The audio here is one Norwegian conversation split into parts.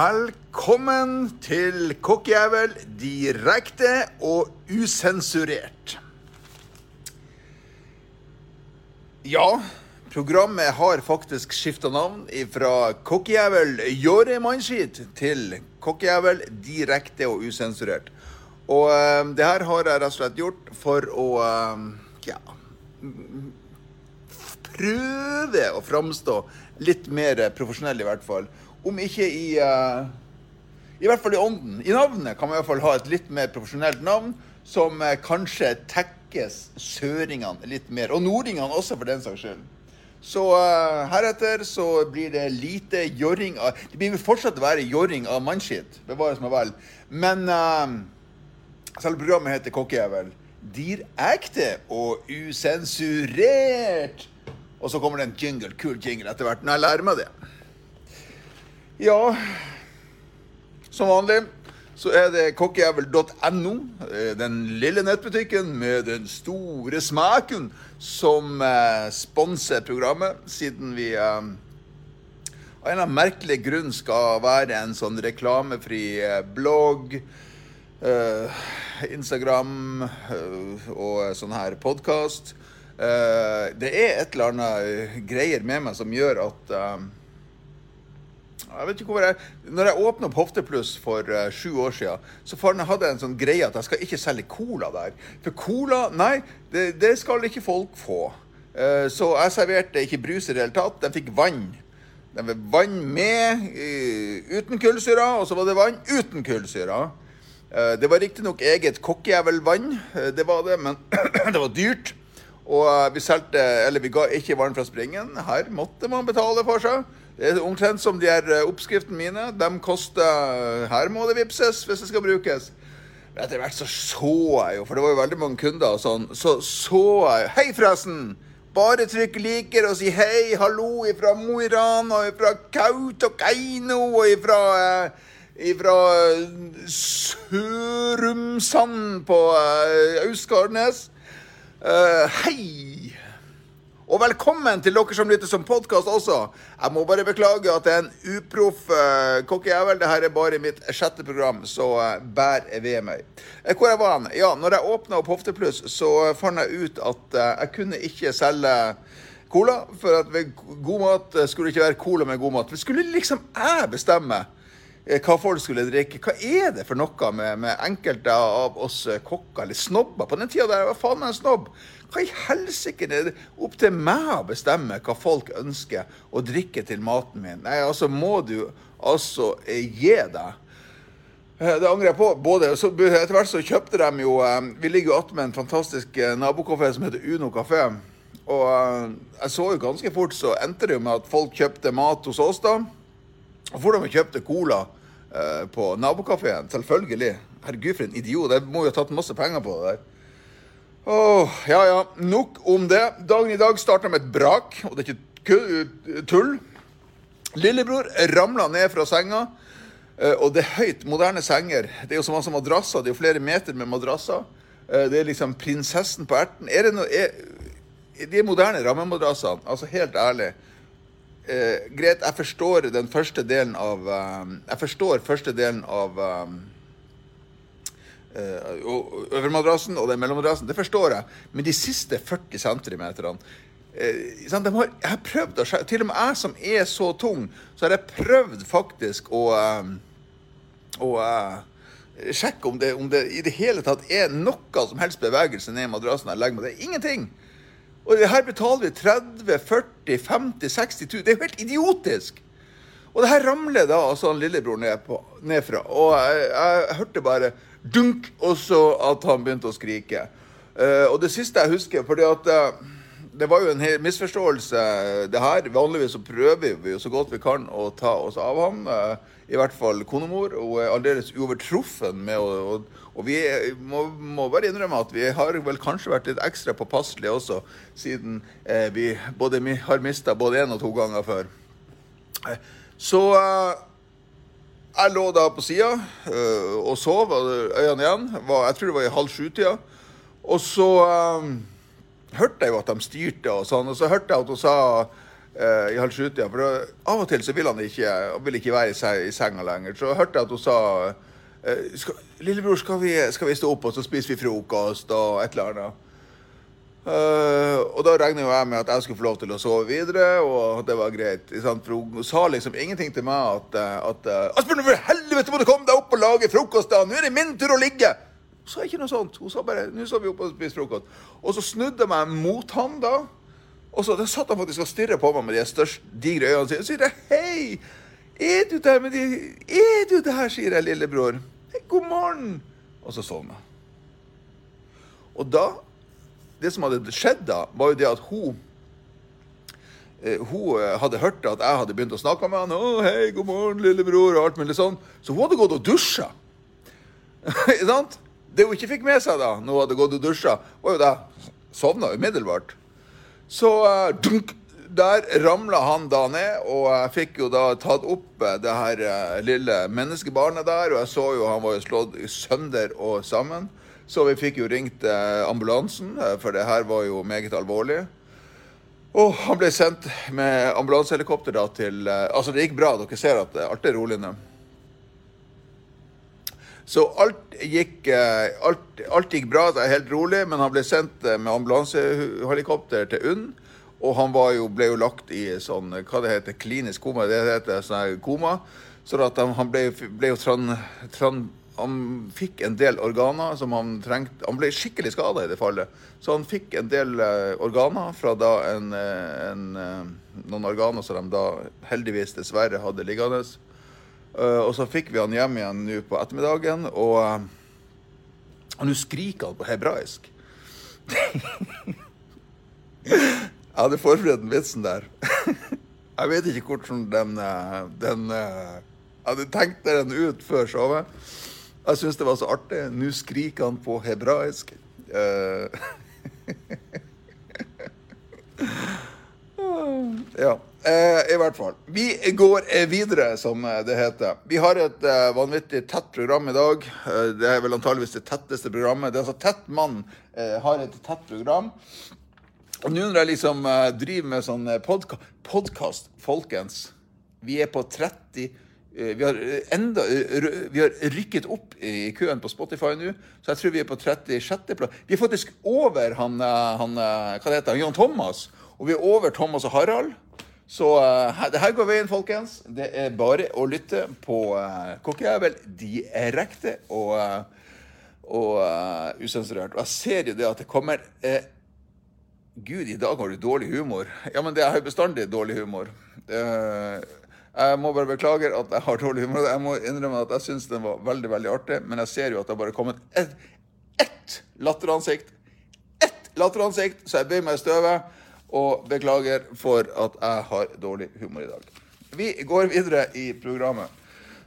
Velkommen til Kokkjævel direkte og usensurert. Ja, programmet har faktisk skifta navn fra Kokkjævel Jåre Mannskit til Kokkjævel direkte og usensurert. Og eh, det her har jeg rett og slett gjort for å eh, ja prøve å framstå litt mer profesjonell, i hvert fall. Om ikke i uh, I hvert fall i ånden. I navnet kan man i hvert fall ha et litt mer profesjonelt navn, som uh, kanskje tekkes søringene litt mer. Og nordingene også, for den saks skyld. Så uh, heretter så blir det lite jorring av Det blir fortsatt å være jorring av mannskitt, bevares meg vel. Men selve programmet heter Kokkejævel. Direkte og usensurert. Og så kommer det en jingle, kul jingle etter hvert når jeg lærer meg det. Ja, som vanlig så er det kokkejævel.no, eh, den lille nettbutikken med den store smaken, som eh, sponser programmet, siden vi eh, av en eller annen merkelig grunn skal være en sånn reklamefri eh, blogg, Instagram og sånn her podkast. det er et eller annet greier med meg som gjør at jeg vet ikke hvor jeg, når jeg åpna opp Hoftepluss for uh, sju år siden, så hadde jeg en sånn greie at jeg skal ikke selge cola der. For cola, nei, det, det skal ikke folk få. Uh, så jeg serverte ikke brus i det hele tatt. De fikk vann. De fikk vann med, uh, uten kullsyre, og så var det vann uten kullsyre. Det var riktignok eget kokkejævelvann, det var det, men det var dyrt. Og vi selte, vi ga ikke vann fra springen. Her måtte man betale for seg. Det er omtrent som de her eh, oppskriftene mine. De koster Her må det vipses hvis det skal brukes. Etter hvert så så jeg jo, for det var jo veldig mange kunder og sånn, så så jeg Hei, forresten! Bare trykk liker og si hei, hallo ifra Mo i Rana, ifra Kautokeino og ifra eh, ifra Sørumsand på eh, Austgarnes. Uh, hei! Og velkommen til dere som lytter som podkast også. Jeg må bare beklage at det er en uproff uh, kokkejævel. Dette er bare mitt sjette program, så uh, bær ved meg. Uh, hvor jeg var hen? Ja, når jeg åpna opp Hoftepluss, så fant jeg ut at uh, jeg kunne ikke selge cola. For at ved god mat skulle det ikke være cola med god mat. Det skulle liksom jeg bestemme hva folk skulle drikke. Hva er det for noe med, med enkelte av oss kokker, eller snobber? På den tida der jeg var faen meg en snobb. Hva i helsike er det opp til meg å bestemme hva folk ønsker å drikke til maten min? Nei, altså må du altså eh, gi deg. Eh, det angrer jeg på. Både, så, etter hvert så kjøpte de jo eh, Vi ligger jo attmed en fantastisk nabokafé som heter Uno kafé. Og jeg så jo ganske fort så endte det jo med at folk kjøpte mat hos oss, da. Og hvordan vi kjøpte cola på nabokafeen. Selvfølgelig. Herregud, for en idiot. Jeg må jo ha tatt masse penger på det der. Oh, ja, ja. Nok om det. Dagen i dag starta med et brak, og det er ikke tull. Lillebror ramla ned fra senga, eh, og det er høyt. Moderne senger. Det er jo så masse madrasser. Det er jo flere meter med madrasser. Eh, det er liksom prinsessen på erten. Er det noe er, De moderne rammemadrassene, altså helt ærlig eh, Greit, jeg forstår den første delen av um, Jeg forstår første delen av um, uh, øvermadrassen og den mellommadrassen, det forstår jeg. Men de siste 40 centimeterne uh, de har, Jeg har prøvd å Til og med jeg som er så tung, så har jeg prøvd faktisk å, uh, å sjekke om det, om det, i det hele tatt er noe som helst bevegelse ned i madrassen. Jeg legger meg. Det er ingenting. Og her betaler vi 30 40 50 60 000. Det er jo helt idiotisk! Og det her ramler da altså lillebror ned på, nedfra. Og jeg, jeg, jeg hørte bare dunk, og så at han begynte å skrike. Uh, og det siste jeg husker fordi at uh, det var jo en misforståelse, det her. Vanligvis så prøver vi jo så godt vi kan å ta oss av ham. Uh, I hvert fall konemor. Hun er aldeles uovertruffen med å og, og vi må, må, bare innrømme at vi har vel kanskje vært litt ekstra påpasselige også, siden vi både, har mista både én og to ganger før. så jeg lå da på sida uh, og sov, øynene igjen. Jeg tror det var i halv sju-tida. Og så um, hørte jeg jo at de styrte, og sånn, og så hørte jeg at hun sa uh, i halv sju-tida. For av og til så vil han ikke, vil ikke være i, se- i senga lenger. Så hørte jeg at hun sa uh, skal, 'Lillebror, skal vi, skal vi stå opp, og så spiser vi frokost?' og et eller annet. Eh, og da regner jo jeg med at jeg skulle få lov til å sove videre, og det var greit. For hun sa liksom ingenting til meg at, eh, at eh, 'Asbjørn, for helvete må du komme deg opp og lage frokost, da! Nå er det min tur å ligge!' Hun sa ikke noe sånt. Hun sa bare 'Nå skal vi opp og spise frokost'. Og så snudde jeg meg mot han da. Og så satt han faktisk og stirra på meg med de største, digre øynene sine. Og sier jeg, 'Hei, er du der med de Er du der?' sier jeg, lillebror. 'God morgen.' Og så sovna jeg. Og da Det som hadde skjedd da, var jo det at hun eh, hun eh, hadde hørt at jeg hadde begynt å snakke med han. 'Å, hei, god morgen, lillebror', og alt mulig sånn. Så hun hadde gått og dusja. Det hun ikke fikk med seg da, når hun hadde gått og dusja, var jo da sovna umiddelbart. Så uh, dunk, der ramla han da ned, og jeg fikk jo da tatt opp det her uh, lille menneskebarnet der, og jeg så jo han var jo slått sønder og sammen. Så vi fikk jo ringt eh, ambulansen, eh, for det her var jo meget alvorlig. Og han ble sendt med ambulansehelikopter da til eh, Altså, det gikk bra, dere ser at alt er rolig nå. Så alt gikk, alt, alt gikk bra, det er helt rolig, men han ble sendt med ambulansehelikopter til UNN. Og han jo, ble jo lagt i sånn, hva det heter, klinisk koma, det heter sånn koma. Så han ble, ble jo tran, tran, han fikk en del organer som han trengte. Han ble skikkelig skada i det fallet. Så han fikk en del eh, organer fra da en, eh, en, eh, noen organer som de da heldigvis dessverre hadde liggende. Og så fikk vi han hjem igjen nå på ettermiddagen, og, nå skriker han på hebraisk. Jeg hadde forberedt den vitsen der. Jeg vet ikke hvordan den, den Jeg hadde tenkt den ut før showet. Jeg syns det var så artig. Nå skriker han på hebraisk. Eh, Ja, eh, i hvert fall. Vi går eh, videre, som eh, det heter. Vi har et eh, vanvittig tett program i dag. Eh, det er vel antageligvis det tetteste programmet. Det er altså Tett mann eh, har et tett program. Og nå når jeg liksom driver med sånn podka podkast, folkens Vi er på 30 eh, vi har, eh, enda, eh, vi har rykket opp i køen på Spotify nå, så jeg tror vi er på 36. plass. Vi er faktisk over han, eh, han eh, hva heter Jan Thomas. Og vi er over Thomas og Harald. Så uh, det her går veien, folkens. Det er bare å lytte på uh, Kokkejævel direkte og, uh, og uh, usensurert. Og jeg ser jo det at det kommer uh, Gud, i dag har du dårlig humor. Ja, men det er jo bestandig dårlig humor. Eh, jeg må bare beklage at jeg har dårlig humor. Jeg må innrømme at jeg syns den var veldig veldig artig, men jeg ser jo at det har bare kommet ett et latteransikt. Ett latteransikt, så jeg bøyer meg i støvet og beklager for at jeg har dårlig humor i dag. Vi går videre i programmet.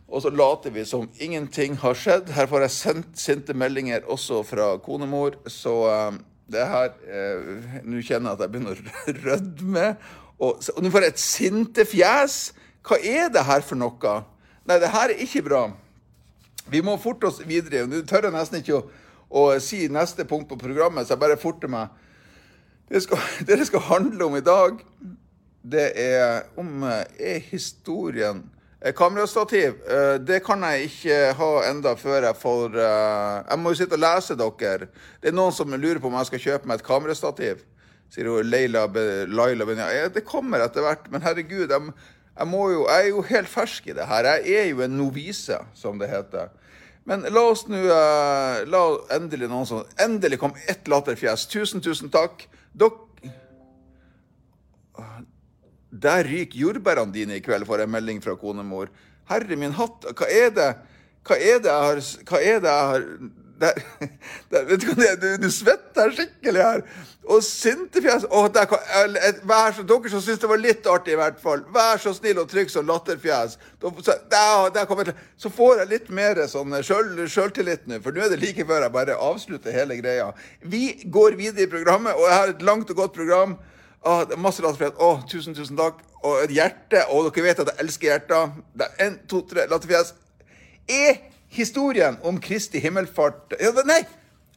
Og så later vi som ingenting har skjedd. Her får jeg sendt sinte meldinger også fra konemor, så eh, det her eh, Nå kjenner jeg at jeg begynner å rødme. Og, og nå får jeg et sinte fjes. Hva er det her for noe? Nei, det her er ikke bra. Vi må forte oss videre. Nå tør jeg nesten ikke å, å si neste punkt på programmet, så jeg bare forter meg. Det, skal, det skal handle om i dag, det er om eh, er historien Eh, Kamerastativ, eh, det kan jeg ikke ha enda før jeg får Jeg må jo sitte og lese dere. Det er noen som lurer på om jeg skal kjøpe meg et kamerastativ. Sier hun Leila, Be- Laila Benja. Ja, det kommer etter hvert, men herregud, jeg, jeg, jo, jeg er jo helt fersk i det her. Jeg er jo en novise, som det heter. Men la oss nå eh, La endelig noen som Endelig kom ett latterfjes. Tusen, tusen takk. Dere Der ryker jordbærene dine i kveld, får jeg melding fra konemor. Herre min hatt, hva er det Hva er det jeg har Hva er det jeg har der, der, vet du, du, du svetter skikkelig her. Og sinte fjes. eh, vær så, Dere som syns det var litt artig, i hvert fall. Vær så snill og trykk som latterfjes. Så, der, der kommer så får jeg litt mer sånn sjøl- sjøltillit nå, for nå er det like før jeg bare avslutter hele greia. Vi går videre i programmet, og jeg har et langt og godt program. Er masse latterfjes. Å, tusen, tusen takk. Og et hjerte. Og dere vet at jeg elsker hjerter. Er en, to, tre latterfjes. Er historien om Kristi himmelfart Nei!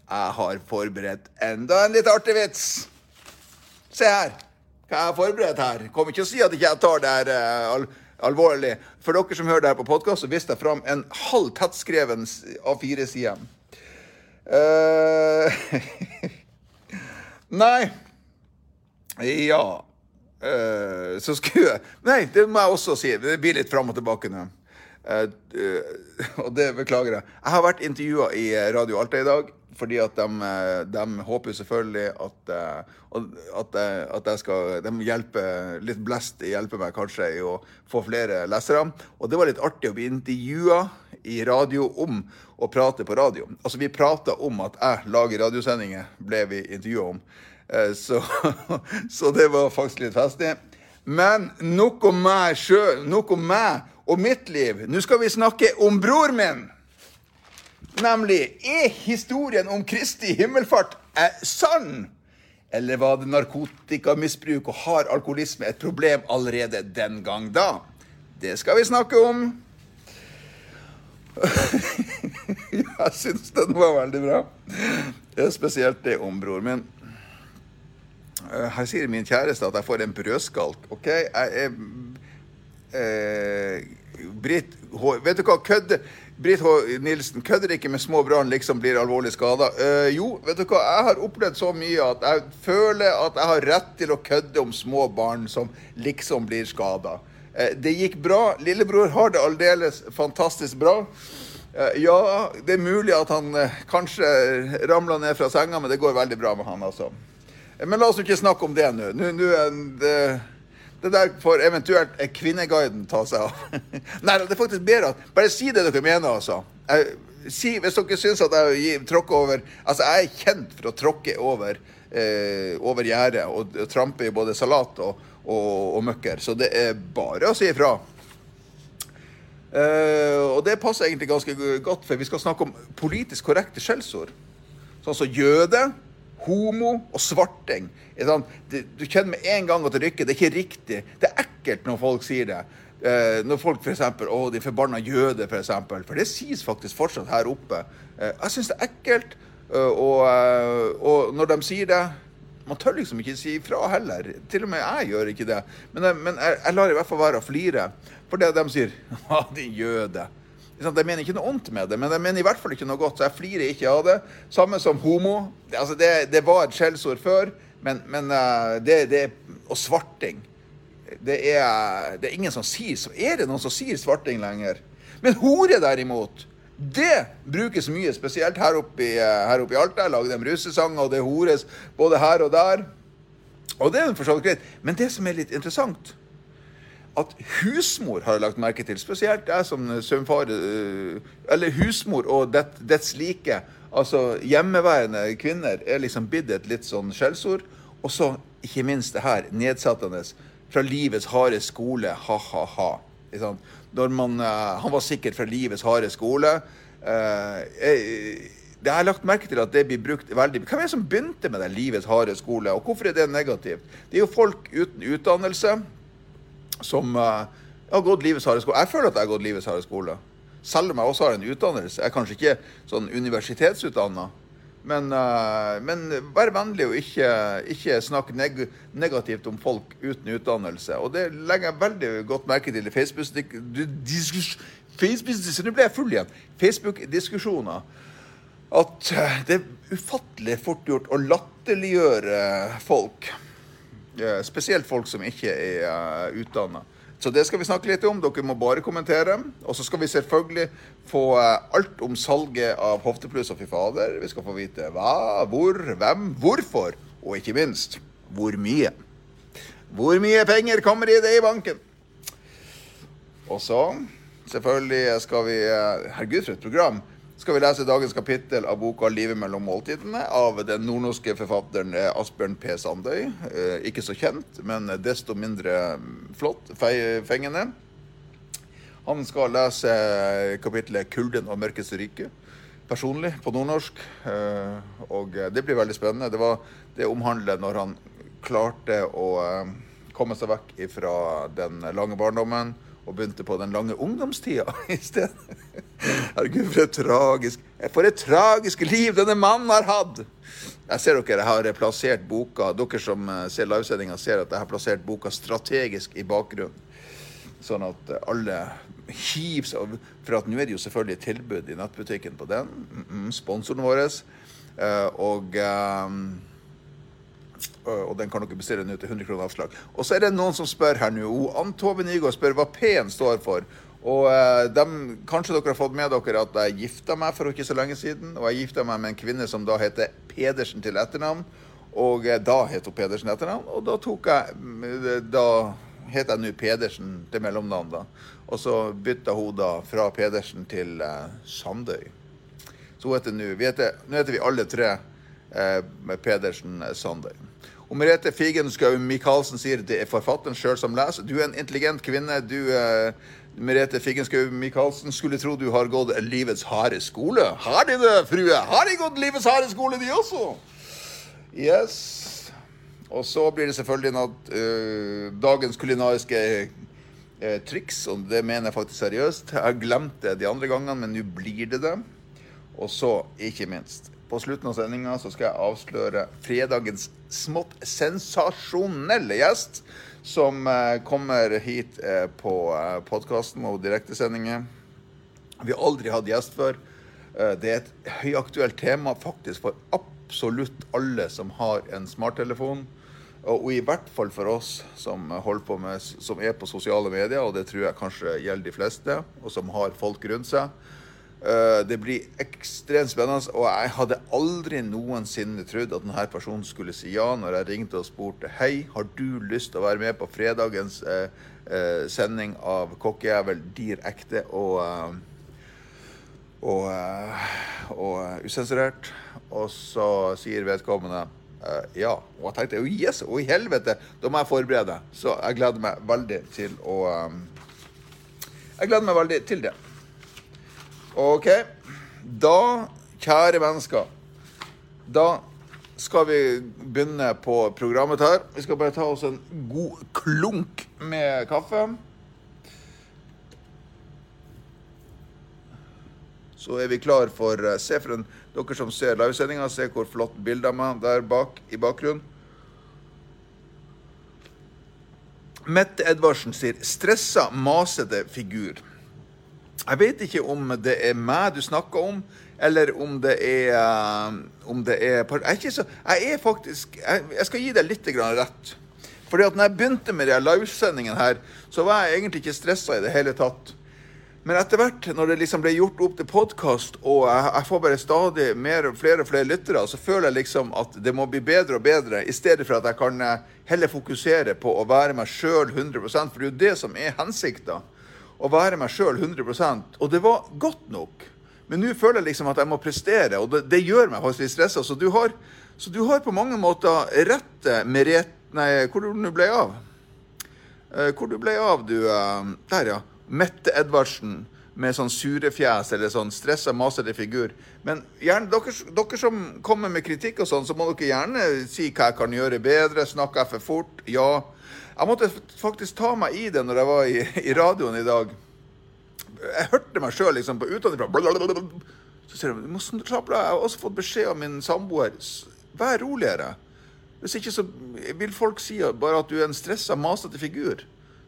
Jeg har forberedt enda en litt artig vits. Se her. hva jeg har forberedt her. Kommer ikke å si at ikke jeg tar det her uh, al alvorlig. For dere som hører det her på podkast, så viste jeg fram en halv tettskreven A4-side. Uh, nei Ja uh, Så skulle jeg Nei, det må jeg også si. Det blir litt fram og tilbake nå. Uh, og det beklager jeg. Jeg har vært intervjua i Radio Alta i dag fordi at de, eh, de håper selvfølgelig at, eh, at, eh, at jeg skal De hjelper litt blest hjelper meg kanskje i å få flere lesere. Og det var litt artig å bli intervjua i radio om å prate på radio. Altså, vi prata om at jeg lager radiosendinger, ble vi intervjua om. Så, så, det var faktisk litt festlig. Men nok om meg sjøl, nok om meg og mitt liv. Nå skal vi snakke om bror min. Nemlig er historien om Kristi himmelfart er sann? Eller var det narkotikamisbruk og hard alkoholisme et problem allerede den gang da? Det skal vi snakke om. Jeg syns den var veldig bra. Det er spesielt det om bror min. Eh, her sier min kjæreste at jeg får en brødskalk. OK, jeg er eh, Britt Vet du hva? Kødde Britt H. Nilsen kødder ikke med små brann liksom blir alvorlig skada. Eh, jo, vet du hva, jeg har opplevd så mye at jeg føler at jeg har rett til å kødde om små barn som liksom blir skada. Eh, det gikk bra. Lillebror har det aldeles fantastisk bra. Uh, ja, det er mulig at han kanskje ramla ned fra senga, men det går veldig bra med han, altså. Men la oss ikke snakke om det nå. Nå er det der får eventuelt Kvinneguiden ta seg av. Nei, det er faktisk bedre at Bare si det dere mener, altså. Jeg, si, hvis dere syns at jeg tråkker over Altså, jeg er kjent for å tråkke over, eh, over gjerdet og, trampe i både salat og, og, og, møkker. Så det er bare å si ifra. Uh, og det passer egentlig ganske godt, for vi skal snakke om politisk korrekte skjellsord. Sånn som jøde homo og svarting. Du kjenner med en gang at det rykker. Det er ikke riktig. Det er ekkelt når folk sier det. Eh, når folk f.eks. Å, de forbanna jøder, f.eks. For, eksempel. for det sies faktisk fortsatt her oppe. Eh, jeg syns det er ekkelt. Eh, og, og, når de sier det Man tør liksom ikke si ifra heller. Til og med jeg gjør ikke det. Men, men jeg, jeg, lar i hvert fall være å flire. For det de sier Å, din jøde. Jeg mener ikke noe ondt med det, men jeg mener i hvert fall ikke noe godt. Så jeg flirer ikke av det. Samme som homo. Altså det, det var et skjellsord før, men, men uh, det, det, Og svarting. Det er, det er ingen som sier Er det noen som sier svarting lenger? Men hore, derimot, det brukes mye, spesielt her oppe i, uh, her oppe i Alta. Jeg lager dem russesanger, og det hores både her og der. Og det er for så vidt greit. Men det som er litt interessant at husmor har jeg lagt merke til, spesielt jeg som søvnfar eh, Eller husmor og det, dets like, altså hjemmeværende kvinner, er liksom blitt et litt sånn skjellsord. Og så ikke minst det her nedsettende fra livets harde skole, ha-ha-ha. Når man uh, Han var sikkert fra livets harde skole. Jeg, det har jeg lagt merke til at det blir brukt veldig Hvem er det som begynte med det livets harde skole, og hvorfor er det negativt? Det er jo folk uten utdannelse som uh, har gått livets harde skole. Jeg føler at jeg har gått livets harde skole. Selv om jeg også har en utdannelse. Jeg er kanskje ikke sånn universitetsutdanna. Men, uh, men, vær vennlig og ikke, ikke snakk neg negativt om folk uten utdannelse. Og det legger jeg veldig godt merke til i Facebook-diskusjoner. Nå. Facebook-diskusjoner. At eh, det er ufattelig fort gjort å latterliggjøre folk. Eh, spesielt folk som ikke er eh, utdanna. Så det skal vi snakke litt om. Dere må bare kommentere. Og så skal vi selvfølgelig få uh, alt om salget av Hoftepluss og Fy fader. Vi skal få vite hva, hvor, hvem, hvorfor, og ikke minst hvor mye. Hvor mye penger kommer i det i banken? Og så selvfølgelig skal vi Herregud, for et program skal vi lese dagens kapittel av boka 'Livet mellom måltidene' av den nordnorske forfatteren eh, Asbjørn P. Sandøy. Eh, ikke så kjent, men desto mindre flott, fengende. Han skal lese kapittelet 'Kulden og mørkets rike' personlig på nordnorsk. Eh, og det blir veldig spennende. Det, var, det omhandler når han klarte å komme seg vekk fra den lange barndommen og begynte på den lange ungdomstida i stedet. Herregud, for et tragisk For et tragisk liv denne mannen har hatt! Jeg ser dere jeg har plassert boka Dere som eh, ser livesendinga, ser at jeg har plassert boka strategisk i bakgrunnen. Sånn at eh, alle hiver seg. For at nå er det jo selvfølgelig tilbud i nettbutikken på den. Mm -mm, sponsoren vår. Uh, og um, og den kan dere bestille nå til 100 kroner avslag. Og så er det noen som spør her nå. Ann Tove Nygaard spør hva P-en står for. Og uh, dem, Kanskje dere har fått med dere at jeg gifta meg for ikke så lenge siden. Og jeg gifta meg med en kvinne som da heter Pedersen til etternavn. Og uh, da het hun Pedersen etternavn. Og da tok jeg Da het jeg nå Pedersen til mellomnavn, da. Og så bytta hun da fra Pedersen til Sandøy. Så hun heter nå Nå heter vi alle tre med Pedersen Sander. Og Merete Figenschou Michaelsen sier det er forfatteren sjøl som leser. Du er en intelligent kvinne. Du, uh, Merete Figenschou Michaelsen, skulle tro du har gått livets harde skole. Har de det, frue? Har de gått livets harde skole, de også? Yes. Og så blir det selvfølgelig noe, uh, dagens kulinariske uh, triks, og det mener jeg faktisk seriøst. Jeg har glemt det de andre gangene, men nå blir det det. Og så, ikke minst, på slutten av sendinga skal jeg avsløre fredagens smått sensasjonelle gjest, som uh, kommer hit uh, på uh, podkasten og direktesendinger. Vi har aldri hatt gjest før. det er et høyaktuelt tema faktisk for absolutt alle som har en smarttelefon. Og i hvert fall for oss som med, som er på sosiale medier, og det tror jeg kanskje gjelder de fleste, og som har folk rundt seg. Det blir ekstremt spennende, og jeg hadde aldri noensinne trodd at denne personen skulle si ja når jeg ringte og spurte hei, har du lyst til å være med på fredagens eh, eh, sending av Kokkejævel direkte og, og, og usensurert. Og så sier vedkommende ja. Og jeg tenkte oh yes, oh i helvete, da må jeg forberede. Så jeg gleder meg veldig til å Jeg gleder meg veldig til det. OK. Da, kjære mennesker, da skal vi begynne på programmet her. Vi skal bare ta oss en god klunk med kaffe. Så er vi klar for Se for en dere som ser livesendinga, se hvor flott bilde av meg der bak i bakgrunnen. Mette Edvardsen sier 'stressa, masete figur'. Jeg vet ikke om det er meg du snakker om, eller om det er om det er, jeg, er så, jeg er faktisk Jeg, jeg skal gi deg litt rett. Fordi at når jeg begynte med de livesendingene her, så var jeg egentlig ikke stressa i det hele tatt. Men etter hvert, når det liksom ble gjort opp til podkast, og jeg, jeg, får bare stadig mer, flere og flere lyttere, så føler jeg liksom at det må bli bedre og bedre, i stedet for at jeg kan eh, heller fokusere på å være meg sjøl 100 For det er jo det som er hensikta. Å være meg sjøl 100% Og det var godt nok. Men nå føler jeg liksom at jeg må prestere, og det, det gjør meg faktisk litt stressa. Så, du har, så du har på mange måter rett med rett... Nei, hvor du ble av? Eh, hvor du ble av, du? Eh, der, ja. Mette Edvardsen med sånn surefjes eller sånn stressa, masete figur. Men gjerne, dere, dere, som kommer med kritikk og sånn, så må dere gjerne si hva jeg kan gjøre bedre. Snakker jeg for fort? Ja. Jeg måtte faktisk ta meg i det når jeg var i, i radioen i dag. Jeg hørte meg sjøl liksom på utenfra. Så sier de du. Jeg har også fått beskjed av min samboer. Vær roligere. Hvis ikke så vil folk si bare at du er en stressa, masete figur.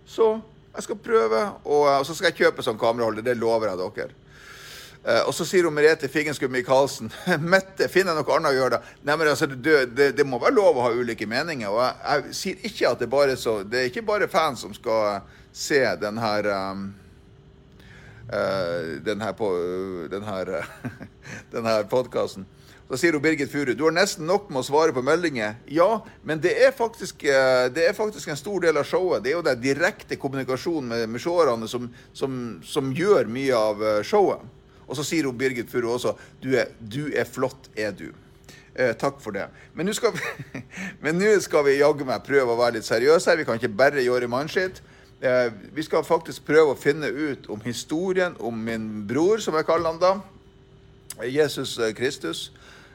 Så jeg skal prøve, og, og så skal jeg kjøpe sånn kameraholder. Det lover jeg dere. Uh, og så sier hun Merete Figenskudd Michaelsen Mette, finner jeg noe annet å gjøre da? Nei, men altså, det, det, det, må være lov å ha ulike meninger. Og jeg, jeg, sier ikke at det bare så Det er ikke bare fans som skal se den her um, uh, den her, på, den her, den her podkasten. Da sier hun Birgit Furu du har nesten nok med å svare på meldinger. Ja, men det er faktisk, eh, det er faktisk en stor del av showet. Det er jo den direkte kommunikasjonen med, med seerne som, som, som, gjør mye av eh, showet. Og så sier hun Birgit Furu også du er, du er flott, er du. Eh, takk for det. Men nå skal, vi, vi jaggu meg prøve å være litt seriøse her. Vi kan ikke bare gjøre mannskitt. Eh, vi skal faktisk prøve å finne ut om historien om min bror, som jeg kaller han da. Jesus Kristus.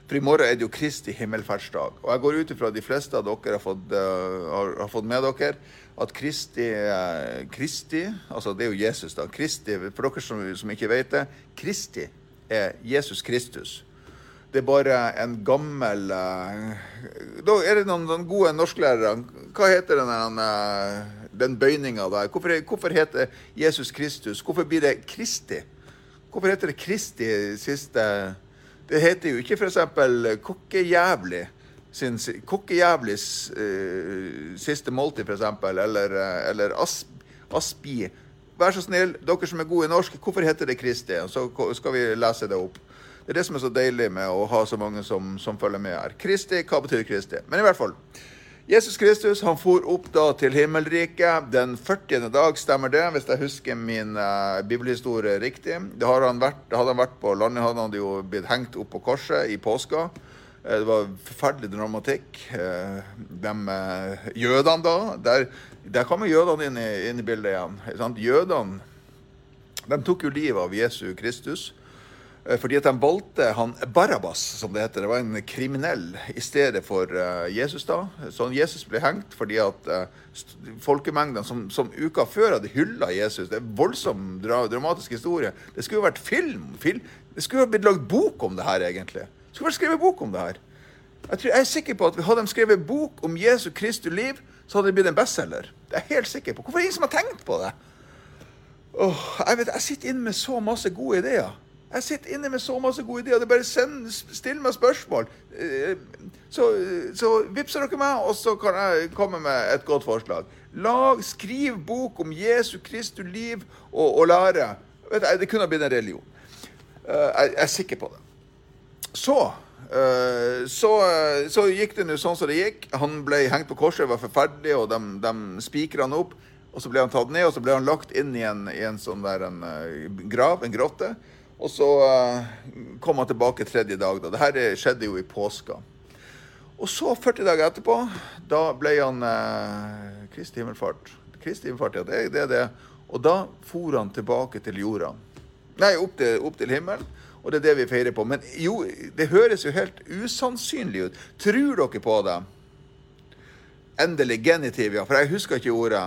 For i morgen er det jo Kristi himmelferdsdag. Og jeg går ut ifra de fleste av dere har fått, uh, har, fått med dere at Kristi, uh, Kristi Altså det er jo Jesus, da. Kristi, for dere som, som ikke vet det, Kristi er Jesus Kristus. det er bare en gammel uh, Da er det noen, noen gode norsklærere. Hva heter den, den bøyninga der? Hvorfor, hvorfor, heter Jesus Kristus? Hvorfor blir det Kristi? Hvorfor heter det Kristi siste Det heter jo ikke f.eks. Kokkejævlig sin Kokkejævlis uh, siste måltid, f.eks. Eller, eller asp, Aspi. Vær så snill, dere som er gode i norsk, hvorfor heter det Kristi? Så skal vi lese det opp. Det er det som er så deilig med å ha så mange som, som følger med her. Kristi, hva betyr Kristi? Men i hvert fall. Jesus Kristus han for opp da til himmelriket den 40. dag, stemmer det? Hvis jeg husker min uh, bibelhistorie riktig. Det hadde han vært, hadde han vært på landet, hadde han jo blitt hengt opp på korset i påska. Uh, det var forferdelig dramatikk. Uh, de jødene da Der, der kommer jødene inn i, inn i bildet igjen. Jødene de tok jo livet av Jesu Kristus. Eh, fordi at de valgte han Barabas, som det heter. Det var en kriminell i stedet for uh, Jesus. da. Så Jesus ble hengt fordi at uh, folkemengdene som, som, uka før hadde hylla Jesus Det er en voldsom dramatisk historie. Det skulle jo vært film. film. Det skulle jo blitt lagd bok om det her, egentlig. Det skulle vært skrevet bok om det her. Jeg, tror, jeg er sikker på at Hadde de skrevet bok om Jesu Kristi liv, så hadde det blitt en bestselger. Det er jeg helt sikker på. Hvorfor er det ingen som har tenkt på det? Åh, jeg, vet, jeg sitter inne med så masse gode ideer. Jeg sitter inne med så masse gode ideer. Det bare send, Still meg spørsmål. Eh, så, så vippser dere meg, og så kan jeg komme med et godt forslag. Lag, Skriv bok om Jesu Kristu liv og, og lære. Vet du, det kunne ha blitt en religion. Eh, jeg, er sikker på det. Så eh, så, så, gikk det nå sånn som det gikk. Han ble hengt på korset, var forferdelig, og de, de spikra han opp. Og så ble han tatt ned, og så ble han lagt inn i en, i en sånn der en, grav, en grotte. Og så uh, kom han tilbake tredje dag. da. Dette skjedde jo i påska. Og så, 40 dager etterpå, da ble han uh, Kristi himmelfart. Kristi himmelfart, ja, det er det. Og da for han tilbake til jorda. Nei, opp til, opp til himmelen. Og det er det vi feirer på. Men jo, det høres jo helt usannsynlig ut. Tror dere på det? Endelig genitiv, ja. For jeg husker ikke ordet.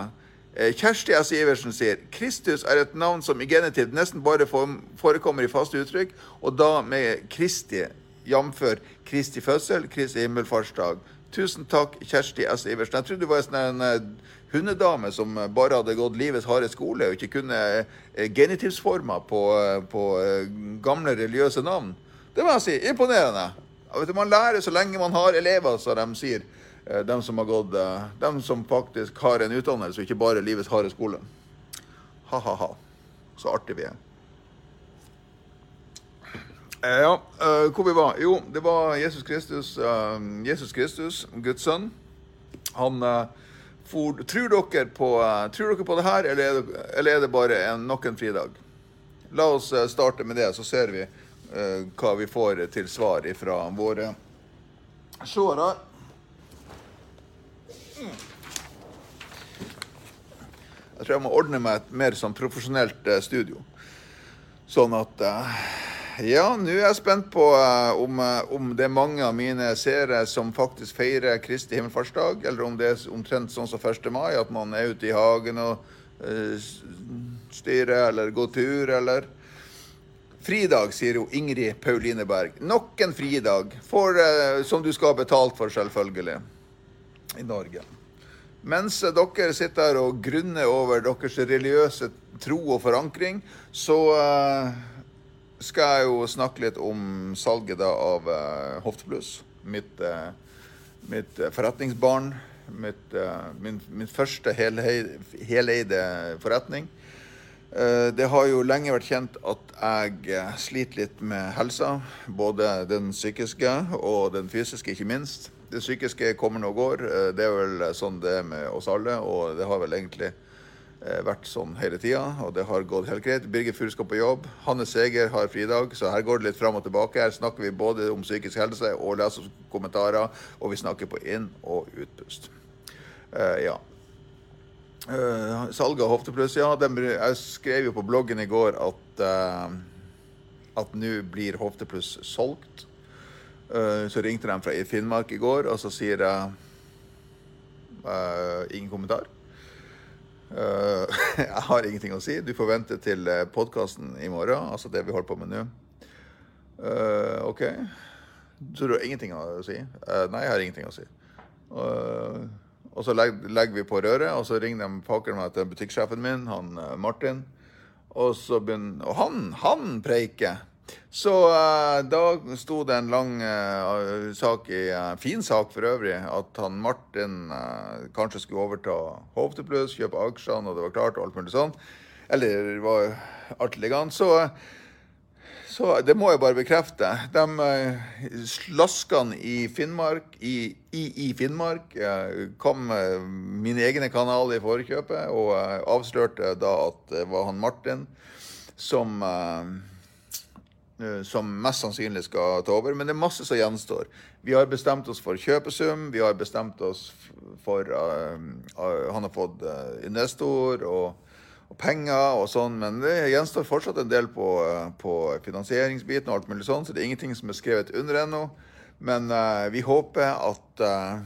Eh, Kjersti S. Iversen sier Kristus er et navn som i genitiv nesten bare forekommer i faste uttrykk, og da med Kristi, jf. Kristi fødsel, Kristi himmelfartsdag. Tusen takk, Kjersti S. Iversen. Jeg trodde du var en sånn eh, hundedame som bare hadde gått livets harde skole og ikke kunne eh, genitivsformer på, på gamle religiøse navn. Det må jeg si. Imponerende. Man lærer så lenge man har elever, som de sier. Eh, de som har gått eh, De som faktisk har en utdannelse, og ikke bare livets harde skole. Ha-ha-ha. Så artig vi er. Eh, ja, hvor vi var? Jo, det var Jesus Kristus, Jesus Kristus Guds sønn. Han for, tror, dere på, tror dere på det her, eller er det, eller er det bare en, nok en fridag? La oss starte med det, så ser vi hva vi får til svar fra våre seere. Jeg tror jeg må ordne meg et mer sånn profesjonelt uh, studio. Sånn at uh, Ja, nå er jeg spent på uh, om, om, det er mange av mine seere som faktisk feirer Kristi himmelfartsdag, eller om det er omtrent sånn som 1. mai, at man er ute i hagen og styrer eller går tur, eller Fridag, sier jo Ingrid Pauline Berg. Nok en fridag for, som du skal ha betalt for, selvfølgelig, i Norge. Mens dere sitter her og grunner over deres religiøse tro og forankring, så uh, skal jeg jo snakke litt om salget av uh, Hoftepluss. Mitt, uh, mitt forretningsbarn. Mitt, min, min, første heleide forretning. Det har jo lenge vært kjent at jeg sliter litt med helsa. Både den psykiske og den fysiske, ikke minst det psykiske kommer og går. Eh, det er vel sånn det er med oss alle, og det har vel egentlig eh, vært sånn hele tida, og det har gått helt greit. Birgit Furu skal på jobb. Hanne Seger har fridag, så her går det litt fram og tilbake. Her snakker vi både om psykisk helse og leser kommentarer, og vi snakker på inn- og utpust. Uh, ja. Uh, salget av Hoftepluss, ja. De, jeg skrev jo på bloggen i går at uh, at nå blir Hoftepluss solgt. Eh, så ringte de fra Finnmark i går, og så sier jeg uh, ingen kommentar. Uh, jeg har ingenting å si. Du får vente til podkasten i morgen, altså det vi holder på med nå. OK. Så du har ingenting å si? Eh, nei, jeg har ingenting å si. Og, så legger, legger vi på røret, og så ringer de pakker meg til butikksjefen min, han eh, Martin. Og, så begynner, og han, han preiker. Så uh, da sto det en lang uh, sak i uh, fin sak for øvrig, at han Martin kanskje skulle overta Hovdeplus, kjøpe aksjene, og det var klart, og alt mulig sånn. Eller det var liggende. Så så det må jeg bare bekrefte. De slaskene i Finnmark, i, i, i Finnmark kom mine egne kanaler i forkjøpet og avslørte da at det var han Martin som som mest sannsynlig skal ta over. Men det er masse som gjenstår. Vi har bestemt oss for kjøpesum. Vi har bestemt oss for Han har fått investor. og og penger og sånn, men det gjenstår fortsatt en del på, eh, på finansieringsbiten og alt mulig sånn, så det er ingenting som er skrevet under ennå. Men uh, vi håper at uh,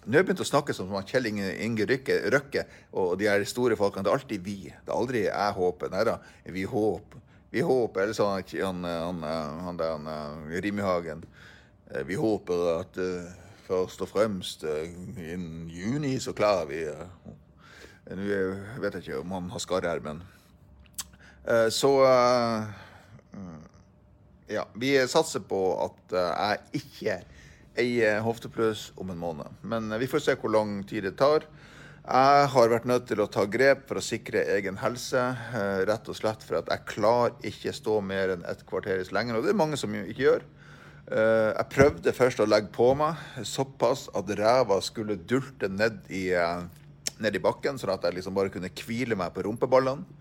Nå har jeg begynt å snakke som Kjell Inge, Inge Rykke, Røkke og de her store folkene. Det er alltid vi. Det er aldri jeg håper. Nei da, vi håper. Vi håper. Eller sånn han, han, han der han, Rimihagen. Vi håper at først og fremst innen juni så klarer vi nå vet jeg ikke om han har skade her, men eh, Så eh, Ja. Vi satser på at eh, jeg ikke eier hoftepløs om en måned. Men vi får se hvor lang tid det tar. Jeg har vært nødt til å ta grep for å sikre egen helse, rett og slett for at jeg klarer ikke stå mer enn et kvarter lenger. Og det er mange som ikke gjør. Jeg prøvde først å legge på meg såpass at ræva skulle dulte ned i ned i bakken, sånn at jeg liksom bare kunne hvile meg på rumpeballene.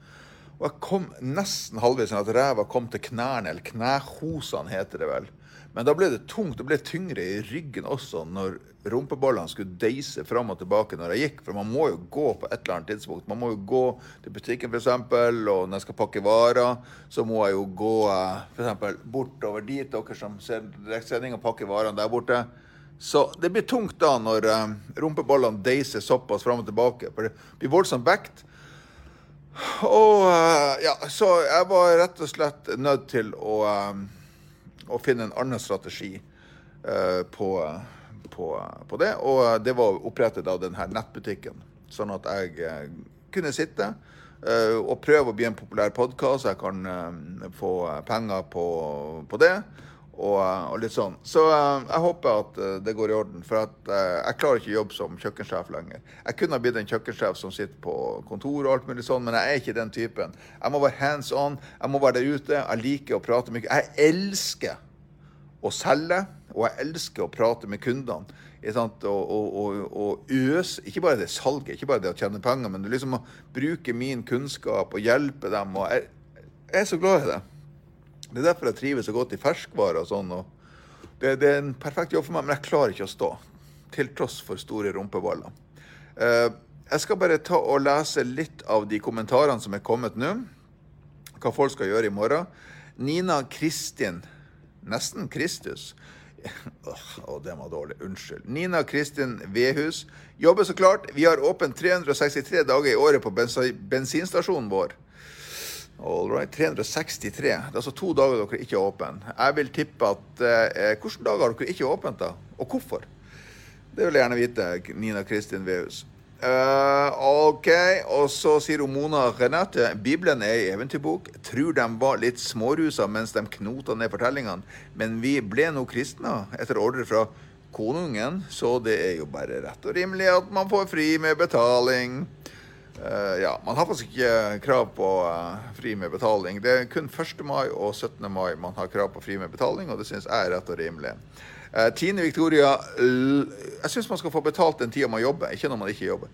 Og jeg kom nesten halvveis sånn at ræva kom til knærne, eller knehosene heter det vel. Men da ble det tungt, det ble tyngre i ryggen også når rumpeballene skulle deise fram og tilbake når jeg gikk. For man må jo gå på et eller annet tidspunkt. Man må jo gå til butikken f.eks., og når jeg skal pakke varer, så må jeg jo gå eh, f.eks. bortover dit, dere som ser direktsending og pakker varene der borte. Så det blir tungt da når uh, rumpeballene deiser såpass fram og tilbake. For det blir voldsomt vekt. Og uh, ja, så jeg var rett og slett nødt til å, å finne en annen strategi på, på, på, det. Og det var opprettet av denne nettbutikken. Sånn at jeg kunne sitte og prøve å bli en populær podkast. Jeg kan få penger på, på det og, og, litt sånn. Så uh, jeg håper at uh, det går i orden. For at, jeg klarer ikke jobb som kjøkkensjef lenger. Jeg kunne ha blitt en kjøkkensjef som sitter på kontor, og alt mulig sånn, men jeg er ikke den typen. Jeg må være hands on. Jeg må være der ute. Jeg liker å prate mye. Jeg elsker å selge, og jeg elsker å prate med kundene. Og, og, og, øse Ikke bare det salget, ikke bare det å tjene penger, men liksom å bruke min kunnskap og hjelpe dem. Og jeg, jeg er så glad i det. Det er derfor jeg trives så godt i ferskvarer og sånn. Og det, det, er en perfekt jobb for meg, men jeg klarer ikke å stå. Til tross for store rumpeballer. Uh, jeg skal bare ta og lese litt av de kommentarene som er kommet nå. Hva folk skal gjøre i morgen. Nina Kristin, nesten Kristus. Åh, oh, det var dårlig. Unnskyld. Nina Kristin Vehus jobber så klart. Vi har åpent 363 dager i året på bensinstasjonen vår. All right, 363. Det er altså to dager dere ikke er åpne. Jeg vil tippe at eh, Hvilke dager har dere ikke åpent, da? Og hvorfor? Det vil jeg gjerne vite, Nina Kristin Veus. Uh, OK, og så sier hun Mona Renate Bibelen er ei eventyrbok. Tror de var litt smårusa mens de knota ned fortellingene. Men vi ble nå kristne etter ordre fra konungen, så det er jo bare rett og rimelig at man får fri med betaling. Uh, ja, Man har faktisk ikke krav på uh, fri med betaling. Det er kun 1. mai og 17. mai man har krav på fri med betaling, og det syns jeg er rett og rimelig. Tine Victoria Jeg syns man skal få betalt den tida man jobber, ikke når man ikke jobber.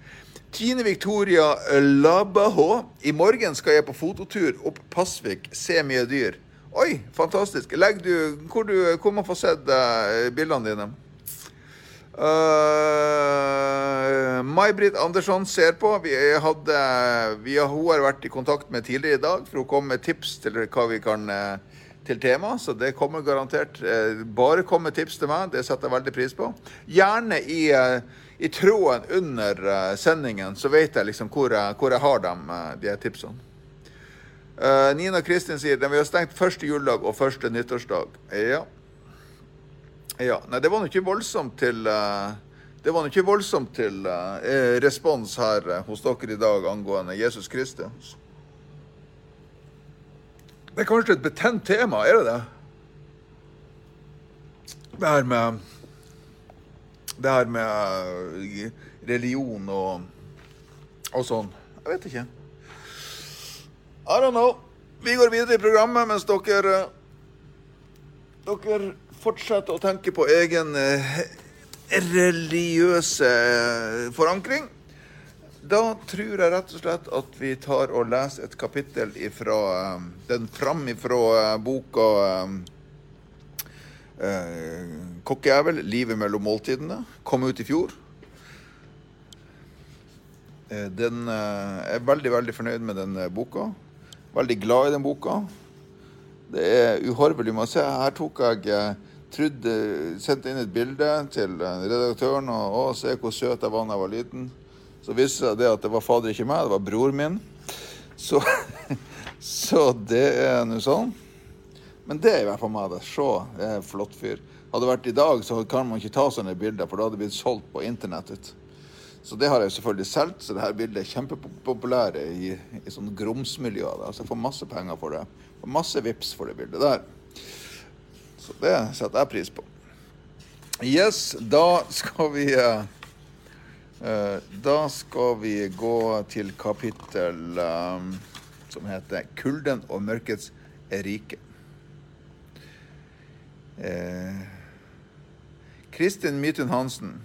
Tine Victoria Labahå. I morgen skal jeg på fototur opp Pasvik, se mye dyr. Oi, fantastisk. Legg du, hvor, du, hvor man får sett bildene dine? Uh, May-Britt Andersson ser på. Vi hadde, vi hun har vært i kontakt med tidligere i dag for hun kom med tips til hva vi kan uh, til tema, så det kommer garantert. Uh, bare kom med tips til meg, det setter jeg veldig pris på. Gjerne i, i tråden under sendingen, så vet jeg liksom hvor jeg, hvor jeg har dem, de tipsene. tipsene. Nina Kristin sier at vi har stengt første juledag og første nyttårsdag. Ja. Ja, nei, det var nå ikke voldsomt til eh, Det var ikke voldsomt til eh, respons her eh, hos dere i dag angående Jesus Kristus. Det er kanskje et betent tema, er det det? Det her med Det her med eh, religion og, og sånn. Jeg vet ikke. I don't know. Vi går videre i programmet mens dere dere fortsetter å tenke på egen eh, religiøse forankring. Da tror jeg rett og slett at vi tar og leser et kapittel ifra eh, den framifrå eh, boka eh, 'Kokkejævel livet mellom måltidene'. Kom ut i fjor. Eh, Den eh, er veldig, veldig fornøyd med den eh, boka. Veldig glad i den boka. Det er uhorvelig. må å se. Her tok jeg eh, trodde, sendte inn et bilde til redaktøren og å, se hvor søt jeg var da jeg var liten. Så viste det at det var fader ikke meg, det var bror min. Så, så det er nå sånn. Men det er i hvert fall meg. det. Se, det er en flott fyr. Hadde det vært i dag, så kan man ikke ta sånne bilder, for da hadde det blitt solgt på internettet. Så det har jeg selvfølgelig solgt, så dette bildet er kjempepopulære i, i sånn grumsmiljøer. Altså jeg får masse penger for det. Får masse vips for det bildet der. Så det setter jeg pris på. Yes, da skal vi eh, eh, Da skal vi gå til kapittel eh, som heter 'Kulden og mørkets rike'. Kristin Midtun Hansen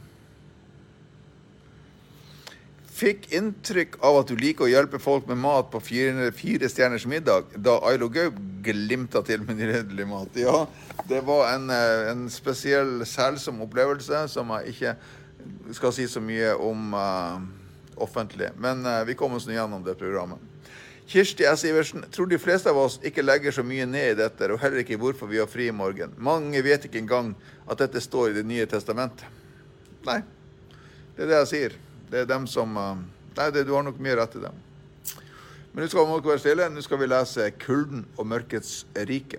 fikk inntrykk av at du liker å hjelpe folk med mat på fire, fire stjerners middag, da Ailo Gaup glimta til med nydelig mat. Ja, det var en, eh, en spesiell, selsom opplevelse som jeg ikke skal si så mye om uh, offentlig. Men uh, vi kom oss nå gjennom det programmet. Kirsti S. Iversen tror de fleste av oss ikke legger så mye ned i dette, og heller ikke hvorfor vi har fri i morgen. Mange vet ikke engang at dette står i Det nye testamentet. Nei, det er det jeg sier. Det er dem som uh, Nei, det, du har nok mye rett i dem. Men nå skal vi være stille. Nå skal vi lese 'Kulden og mørkets rike'.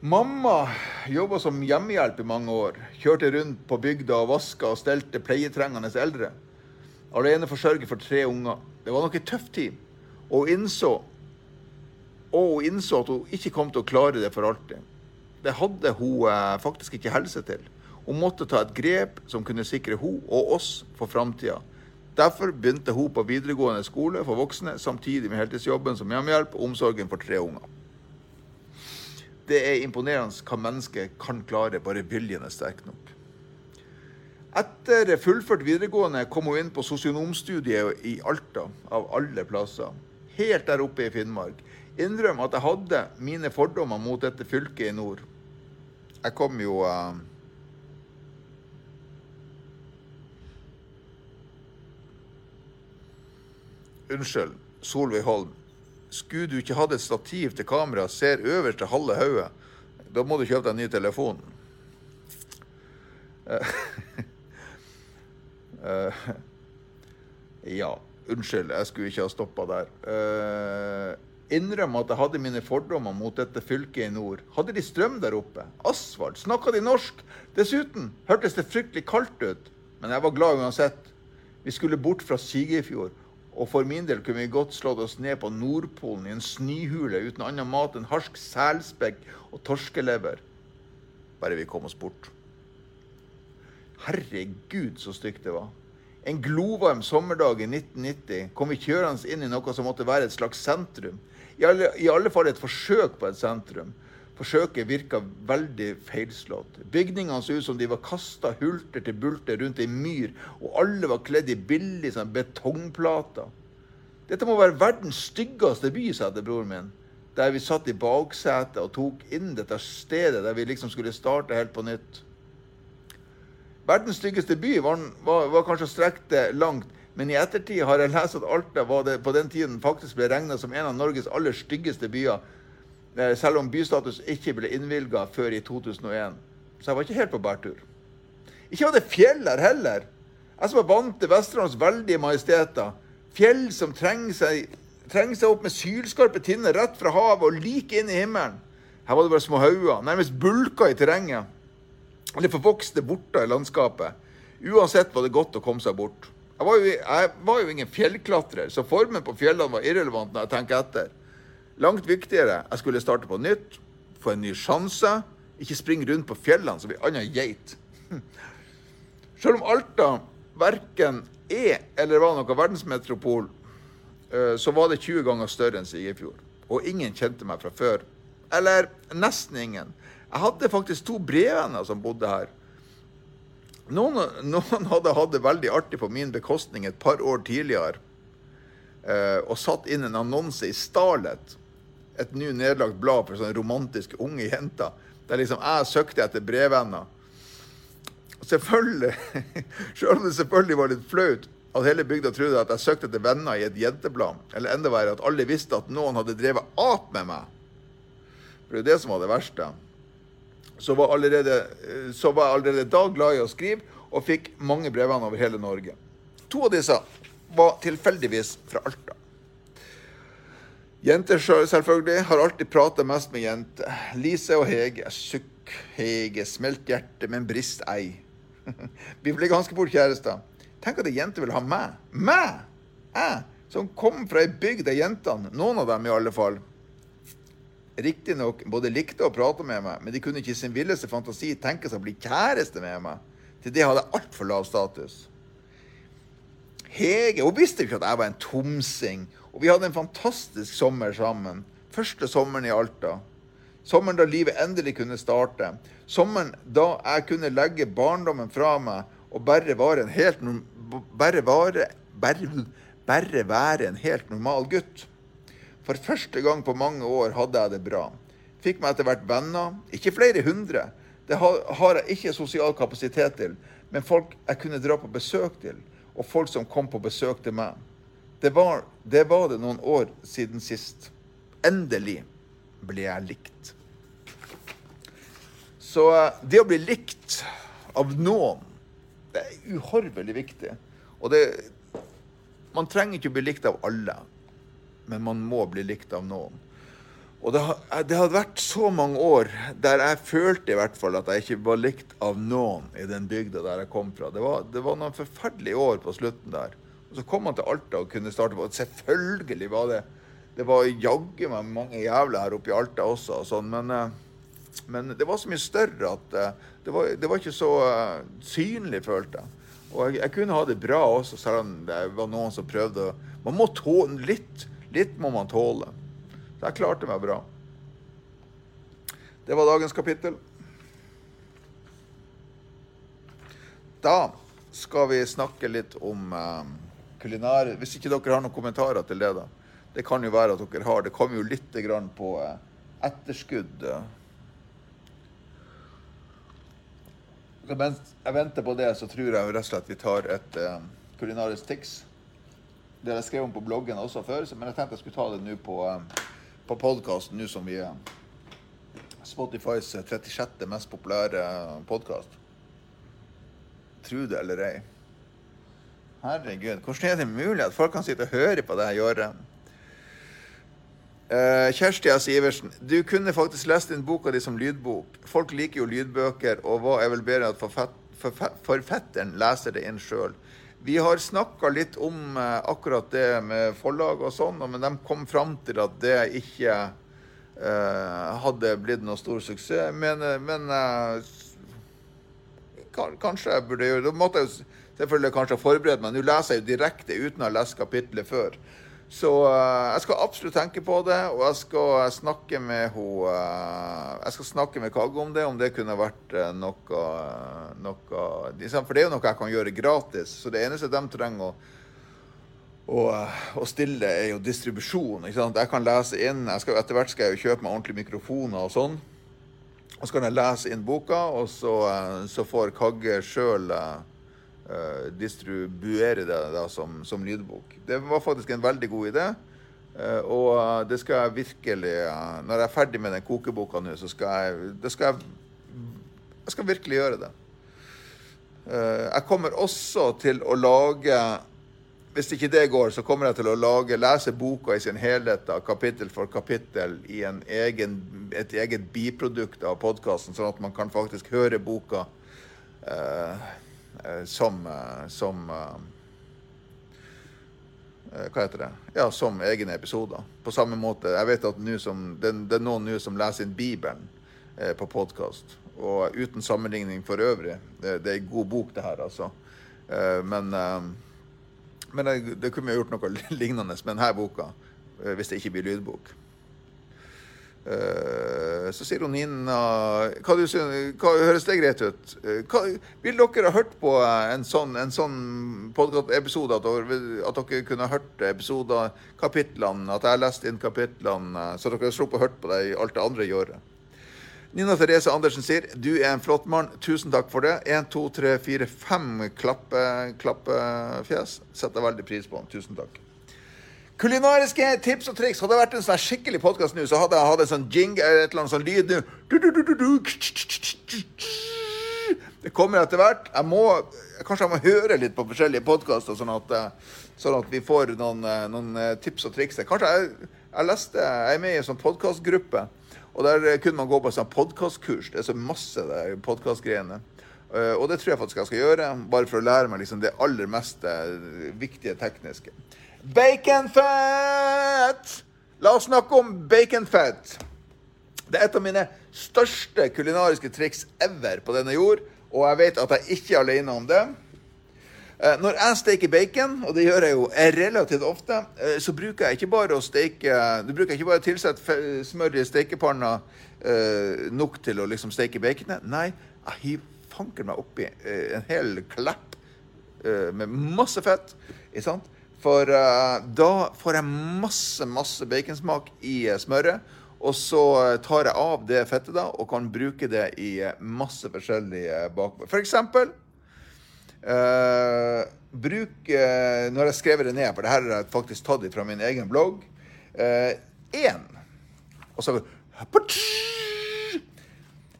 Mamma jobba som hjemmehjelp i mange år. Kjørte rundt på bygda og vaska og stelte pleietrengende eldre. Alene forsørger for tre unger. Det var nok en tøff tid. Og hun innså, og innså at hun ikke kom til å klare det for alltid. Det hadde hun eh, faktisk ikke helse til. Hun måtte ta et grep som kunne sikre hun og oss for framtida. Derfor begynte hun på videregående skole for voksne, samtidig med heltidsjobben som hjemmehjelp og omsorgen for tre unger. Det er imponerende hva mennesket kan klare, bare viljen er sterk nok. Etter fullført videregående kom hun inn på sosionomstudiet i Alta, av alle plasser. Helt der oppe i Finnmark. Innrøm at jeg hadde mine fordommer mot dette fylket i nord. Jeg kom jo uh, Unnskyld, Solveig Holm. Skulle du ikke hatt et stativ til kamera, ser øverst til halve hodet. Da må du kjøpe deg en ny telefon. Uh, ja, unnskyld, jeg skulle ikke ha stoppa der. Uh, innrøm at jeg hadde mine fordommer mot dette fylket i nord. Hadde de strøm der oppe? Asfalt? Snakka de norsk? Dessuten hørtes det fryktelig kaldt ut. Men jeg var glad uansett. Vi skulle bort fra Sigefjord, og for min del kunne vi godt slått oss ned på Nordpolen i en snøhule uten annen mat enn harsk selspekk og torskelever. Bare vi kom oss bort. Herregud, så stygt det var. En glovarm sommerdag i 1990 kom vi kjørende inn i noe som måtte være et slags sentrum. I alle, I alle fall et forsøk på et sentrum. Forsøket virka veldig feilslått. Bygningene så ut som de var kasta hulter til bulter rundt ei myr, og alle var kledd i billige sånn betongplater. Dette må være verdens styggeste by, sa til broren min, der vi satt i baksetet og tok inn dette stedet der vi liksom skulle starte helt på nytt. Verdens styggeste by var, var, var kanskje det langt, men i ettertid har jeg lest at Alta det, på den tiden faktisk ble regna som en av Norges aller styggeste byer selv om bystatus ikke ble innvilga før i 2001. Så jeg var ikke helt på bærtur. Ikke var det fjell her heller. Jeg som var vant til Vesterålens veldige majesteter. Fjell som trenger seg, trenger seg opp med sylskarpe tinner rett fra havet og like inn i himmelen. Her var det bare små hauger, nærmest bulker i terrenget. Eller forvokste borter i landskapet. Uansett var det godt å komme seg bort. Jeg var, jo, jeg var jo ingen fjellklatrer, så formen på fjellene var irrelevant når jeg tenker etter. Langt viktigere, jeg skulle starte på nytt, få en ny sjanse, ikke springe rundt på fjellene som ei anna geit. Selv om Alta verken er eller var noe verdensmetropol, eh, så var det 20 ganger større enn Sigerfjord. Og ingen kjente meg fra før. Eller nesten ingen. Jeg hadde faktisk to brevvenner som bodde her. Noen, noen, hadde hatt det veldig artig på min bekostning et par år tidligere eh, og satt inn en annonse i Starlet, et nå nedlagt blad for sånne romantiske unge jenter, der liksom jeg søkte etter brevvenner. Selvfølgelig, Selv om det selvfølgelig var litt flaut at hele bygda trodde at jeg søkte etter venner i et jenteblad, eller enda verre at alle visste at noen hadde drevet ap med meg. For det er det som var det verste så var, allerede, så var jeg allerede da glad i å skrive og fikk mange brevvenner over hele Norge. To av disse var tilfeldigvis fra Alta. Jenter selvfølgelig har alltid pratet mest med jenter. Lise og Hege. Sukk, Hege, smelt hjerte, men brist ei. Vi ble ganske fort kjærester. Tenk at ei jente vil ha meg. Meg! Jeg, som kom fra ei bygd av jentene, noen av dem i alle fall, riktignok både likte å prate med meg, men de kunne ikke i sin villeste fantasi tenke seg å bli kjæreste med meg. Til det hadde jeg altfor lav status. Hege hun visste ikke at jeg var en tomsing, og vi hadde en fantastisk sommer sammen. Første sommeren i Alta. Sommeren da livet endelig kunne starte. Sommeren da jeg kunne legge barndommen fra meg og bare være en helt, bare, være, bare, bare være en helt normal gutt. For første gang på mange år hadde jeg det bra. Fikk meg etter hvert venner. Ikke flere hundre. Det har jeg ikke sosial kapasitet til. Men folk jeg kunne dra på besøk til, og folk som kom på besøk til meg. Det var det, var det noen år siden sist. Endelig ble jeg likt. Så eh, det å bli likt av noen, det er uhorvelig viktig. Og det Man trenger ikke å bli likt av alle men man må bli likt av noen. Og det, det, hadde vært så mange år der jeg følte i hvert fall at jeg ikke var likt av noen i den bygda der jeg kom fra. Det var, det var noen forferdelige år på slutten der. Så kom han til Alta og kunne starte på Selvfølgelig var det Det var jaggu meg mange jævler her oppe i Alta også, og sånn, men, eh, men, det var så mye større at eh, det var, det var ikke så eh, synlig, følte jeg. Og jeg, jeg, kunne ha det bra også, selv om det var noen som prøvde Man må tåle litt Litt må man tåle. Så jeg klarte meg bra. Det var dagens kapittel. Da skal vi snakke litt om uh, kulinar... Hvis ikke dere har noen kommentarer til det, da. Det kan jo være at dere har. Det kommer jo litt på uh, etterskudd. Mens jeg venter på det, så tror jeg rett og slett vi tar et uh, kulinarisk tics. Det har jeg skrevet om på bloggen også før, men jeg tenkte jeg skulle ta det nå på, eh, på podkasten, nå som vi er Spotifys 36. mest populære podkast. Tro det eller ei. Herregud, hvordan er det mulig at folk kan sitte og høre på det jeg gjør? Uh, Kjersti S. Iversen, du kunne faktisk lest inn boka di som lydbok. Folk liker jo lydbøker, og hva er vel bedre at forfatteren leser det inn sjøl? Vi har snakka litt om eh, akkurat det med forlag og sånn, men de kom fram til at det ikke eh, hadde blitt noe stor suksess. Men, eh, men eh, kanskje jeg burde gjøre det. Jeg selvfølgelig kanskje forberede meg. Nå leser jeg jo direkte uten å ha lest kapitlet før. Så uh, jeg skal absolutt tenke på det, og jeg skal snakke med ho, uh, Jeg skal snakke med Kagge om det, om det kunne vært uh, noe, noe For det er jo noe jeg kan gjøre gratis. Så det eneste de trenger å, å, å stille, er jo distribusjon. Jeg kan lese inn skal, Etter hvert skal jeg jo kjøpe meg ordentlige mikrofoner og sånn. Og så kan jeg lese inn boka, og så, så får Kagge sjøl distribuere det da, som, som, lydbok. Det var faktisk en veldig god idé. Uh, og uh, det skal jeg virkelig Når jeg er ferdig med den kokeboka nå, så skal jeg, skal jeg, jeg skal virkelig gjøre det. jeg kommer også til å lage hvis ikke det går, så kommer jeg til å lage, lese boka i sin helhet, da, kapittel for kapittel, i egen, et eget biprodukt av podkasten, sånn at man kan faktisk høre boka eh, eh som, eh, som eh, hva heter det? Ja, som egne episoder. På samme måte. Jeg vet at som, det, er noen nå som leser inn Bibelen eh, på podkast. Og uten sammenligning for øvrig. Det, det er en god bok, det her, altså. Eh, men eh, men det, det kunne vi gjort noe lignende med denne boka, eh, hvis det ikke blir lydbok. Uh, så sier hun Nina hva, du, hva Høres det greit ut? Uh, hva, vil dere ha hørt på en sånn, sånn podkast-episode? At, at, dere kunne hørt episoder, kapitlene, at jeg leste inn kapitlene, så dere sluppet å høre på det i alt det andre gjør? Nina Therese Andersen sier du er en flott mann. Tusen takk for det. Én, to, tre, fire, fem klappefjes. Klappe Setter veldig pris på. Tusen takk. Kulinariske tips og triks. Hadde det vært en sånn skikkelig podkast nå, så hadde jeg hatt en sånn jing, et eller annet sånn lyd nå. Det kommer etter hvert. Jeg må, kanskje jeg må høre litt på forskjellige podkaster, sånn, sånn, at vi får noen, noen tips og triks. Kanskje jeg, jeg leste Jeg er med i en sånn podkastgruppe og der kunne man gå på sånn podkastkurs. Det er så masse podkastgreiene. Eh, og det tror jeg faktisk jeg skal gjøre, bare for å lære meg liksom det aller mest viktige tekniske. Baconfett! La oss snakke om baconfett. Det er et av mine største kulinariske triks ever på denne jord, og jeg vet at jeg ikke er alene om det. Eh, når jeg steker bacon, og det gjør jeg jo relativt ofte, eh, så bruker jeg ikke bare å steke Du bruker ikke bare å tilsette smør i stekepanna eh, nok til å liksom steke baconet. Nei, jeg hiver fanker meg oppi en hel klepp med masse fett. Ikke sant? For da får jeg masse, masse baconsmak i smøret. Og så tar jeg av det fettet da, og kan bruke det i masse forskjellige bakverk. For eksempel Uh, bruk uh, Nå har jeg skrevet det ned, for det her jeg faktisk tatt fra min egen blogg. Én. Uh, og så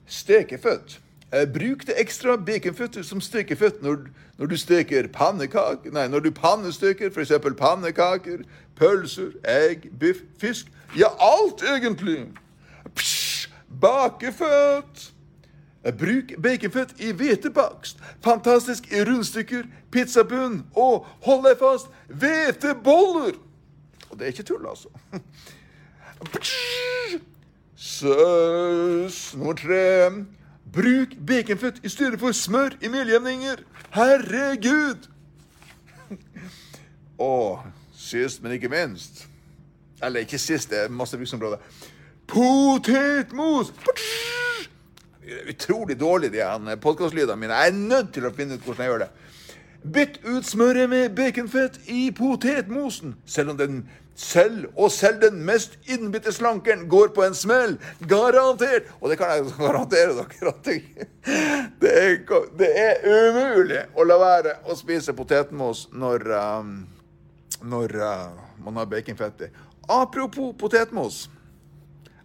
Stekeføtt. Uh, bruk det ekstra baconføttet som stekeføtt når, når du steker pannekaker Nei, når du pannesteker f.eks. pannekaker, pølser, egg, biff, fisk. Ja, alt egentlig. Psh, bakeføtt. Bruk baconfett i hvetebakst. Fantastisk i rundstykker, pizzabunn og, hold deg fast, hveteboller! Og det er ikke tull, altså. Saus nummer tre. Bruk baconfett i stedet for smør i meljevninger. Herregud! Og sist, men ikke minst Eller ikke sist, det er masse bruksområder. Potetmos! utrolig dårlig, de podkastlydene mine. Jeg er nødt til å finne ut hvordan jeg gjør det. Bytt ut smøret med baconfett i potetmosen. Selv om den selv og selv den mest innbitte slankeren går på en smell. Garantert! Og det kan jeg garantere dere at det er, det er umulig å la være å spise potetmos når, um, når uh, man har baconfett i. Apropos potetmos.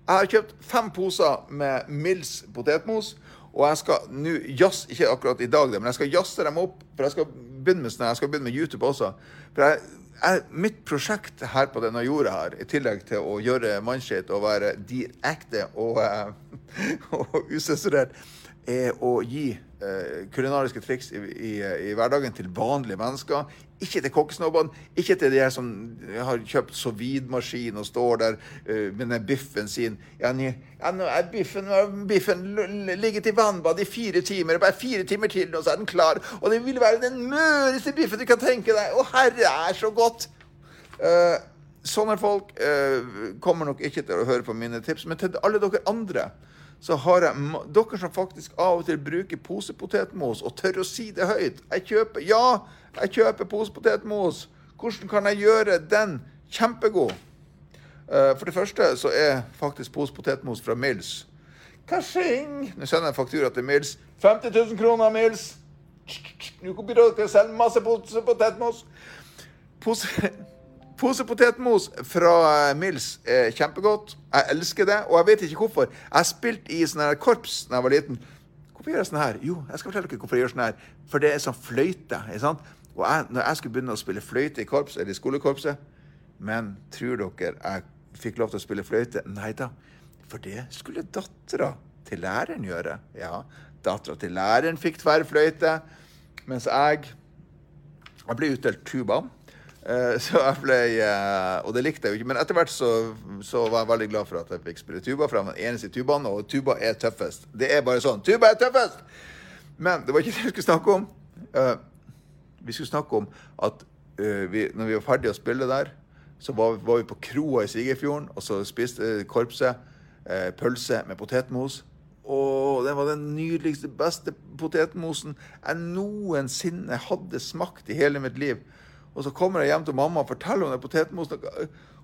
Jeg har kjøpt fem poser med Mills potetmos. Og jeg skal nå jazz, ikke akkurat i dag, men jeg skal jazze dem opp. For jeg skal begynne med, sånn, jeg skal begynne med YouTube også. For jeg, jeg, mitt prosjekt her på denne jorda her, i tillegg til å gjøre mannskitt og være direkte og, og usensurert, er å gi uh, kulinariske triks i, i, i, hverdagen til vanlige mennesker. Ikke til kokkesnobbene, ikke til de her som har kjøpt sovidmaskin og står der uh, med den biffen sin. Ja, nå er biffen, biffen ligget i vannbad i fire timer. Bare fire timer til, og så er den klar. Og det vil være den møreste biffen du kan tenke deg. Å, herre, er så godt! Uh, sånne folk uh, kommer nok ikke til å høre på mine tips, men til alle dere andre så har jeg Dere som faktisk av og til bruker posepotetmos og tør å si det høyt. Jeg kjøper Ja, jeg kjøper posepotetmos. Hvordan kan jeg gjøre den kjempegod? Uh, for det første så er faktisk posepotetmos fra Mills. Kasjing! Nå sender jeg faktura til Mills. 50 000 kroner, Mills! Nå blir dere selge masse posepotetmos. Pose Pose potetmos fra eh, Mills er kjempegodt. Jeg elsker det, og jeg vet ikke hvorfor. Jeg spilte i sånn her korps da jeg var liten. Hvorfor gjør jeg sånn her? Jo, jeg skal fortelle dere hvorfor jeg gjør sånn her. For det er sånn fløyte. ikke sant? Og jeg, når jeg skulle begynne å spille fløyte i korps, eller i skolekorpset Men tror dere jeg fikk lov til å spille fløyte? Nei da. For det skulle dattera til læreren gjøre. Ja, dattera til læreren fikk tverrfløyte, mens jeg jeg ble utdelt tuba. Eh, så jeg ble, eh, Og det likte jeg jo ikke. Men etter hvert så, så, var jeg veldig glad for at jeg fikk spille tuba. For jeg var den eneste i tubaen, og tuba er tøffest. Det er bare sånn. Tuba er tøffest! Men det var ikke det vi skulle snakke om. Eh, vi skulle snakke om at vi, når vi var ferdige å spille der, så var, var vi på kroa i Sigerfjorden, og så spiste korpset pølse med potetmos. Og den var den nydeligste, beste potetmosen jeg noensinne hadde smakt i hele mitt liv. Og så kommer jeg hjem til mamma og forteller om den potetmosen.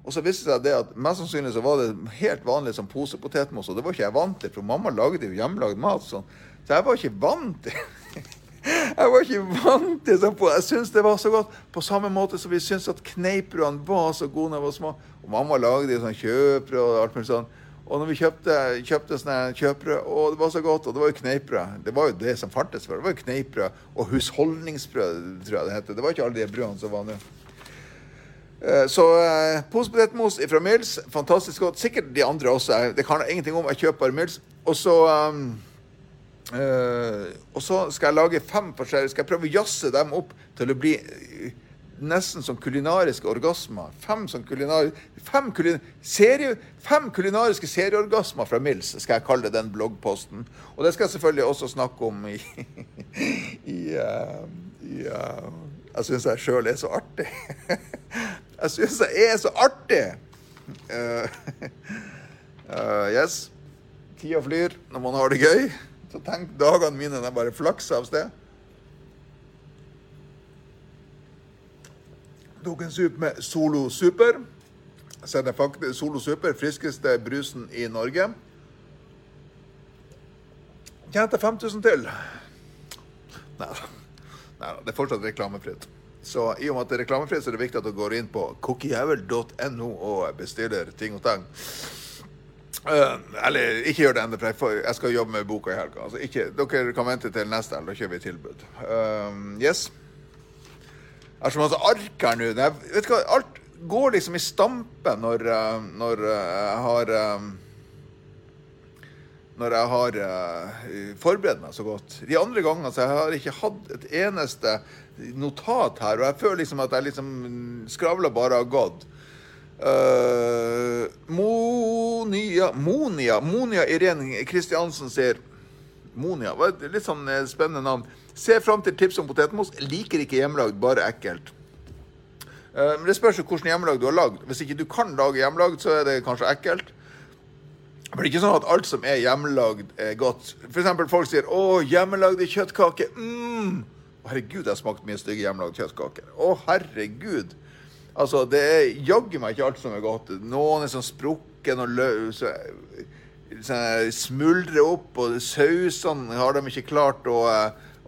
Og så viste det seg det at mest sannsynlig så var det helt vanlig som posepotetmos. Og det var ikke jeg vant til, for mamma lagde jo hjemmelagd mat. Sånn. Så jeg var ikke vant til Jeg var ikke vant til sånn. Jeg syntes det var så godt. På samme måte som vi syntes at kneippbrødene var så gode da jeg var små. Og mamma lagde sånn kjøpbrød og alt mulig sånn. Og når vi kjøpte, kjøpte sånne kjøpere, og det var så godt, og det var jo kneippbrød Det var jo det som fantes før. Det var jo kneippbrød og husholdningsbrød, tror jeg det heter. Det var ikke alle de brødene som var nå. Eh, så eh, posepotetmos fra Mills, fantastisk godt. Sikkert de andre også. Det kan jeg ingenting om. Jeg kjøper Mills. Og så um, eh, Og så skal jeg lage fem forskjellige Skal jeg prøve å jazze dem opp til å bli nesten som kulinariske orgasmer. Fem, som kulinar, fem, kulin, serie, fem kulinariske serieorgasmer fra Mills, skal jeg kalle den bloggposten. Og det skal jeg selvfølgelig også snakke om i, i, uh, i uh, Jeg syns jeg sjøl er så artig. jeg syns jeg er så artig! Uh, yes. Tida flyr når man har det gøy. Så tenk dagene mine de bare flakser av sted. Tok en sup med Solo Super. Så det faktisk Solo Super, friskeste brusen i Norge. Tjente 5000 til. Nei da. Det er fortsatt reklamefritt. Så i og med at det er reklamefritt, så er det viktig at du går inn på cookiejævel.no og bestiller ting og tang. Uh, eller ikke gjør det ennå, for jeg skal jobbe med boka i helga. Altså, ikke, dere kan vente til neste helg, da kjører vi tilbud. Uh, yes. Jeg har så masse ark her nå. Vet du alt går liksom i stampe når, eh, når eh, jeg har eh, Når jeg har forberedt meg så godt. De andre gangene så jeg har ikke hatt et eneste notat her, og jeg føler liksom at jeg liksom skravler bare har gått. Uh, Monia Monia Monia Irene Kristiansen sier Monia. Litt sånn spennende navn. Se fram til tips om potetmos. Liker ikke hjemmelagd, bare ekkelt. Eh, men det spørs jo hvilken hjemmelagd du har lagd. Hvis ikke du kan lage hjemmelagd, så er det kanskje ekkelt. Men det er ikke sånn at alt som er hjemmelagd, er godt. F.eks. folk sier 'Å, hjemmelagde kjøttkaker'. Mm. Herregud, jeg har smakt mye stygge hjemmelagde kjøttkaker. Å, herregud. Altså, det er jaggu meg ikke alt som er godt. Noen er sånn sprukken og løs sånn, Smuldrer opp, og sausene har de ikke klart å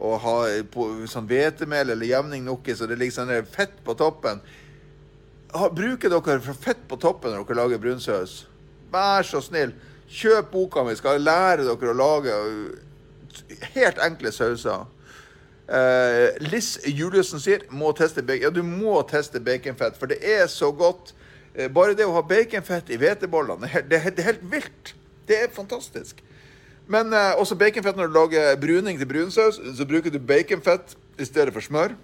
og ha på, sånn hvetemel eller jevning noe, så det ligger sånn fett på toppen. Ha, bruker dere fett på toppen når dere lager brunsaus? Vær så snill, kjøp boka mi, skal lære dere å lage helt enkle sauser. Uh, Liss Juliussen sier må teste bacon. Ja, du må teste baconfett, for det er så godt. Uh, bare det å ha baconfett i hvetebollene, det, det er helt vilt. Det er fantastisk. Men eh, også baconfett når du lager bruning til brunsaus. Så bruker du baconfett i stedet for smør.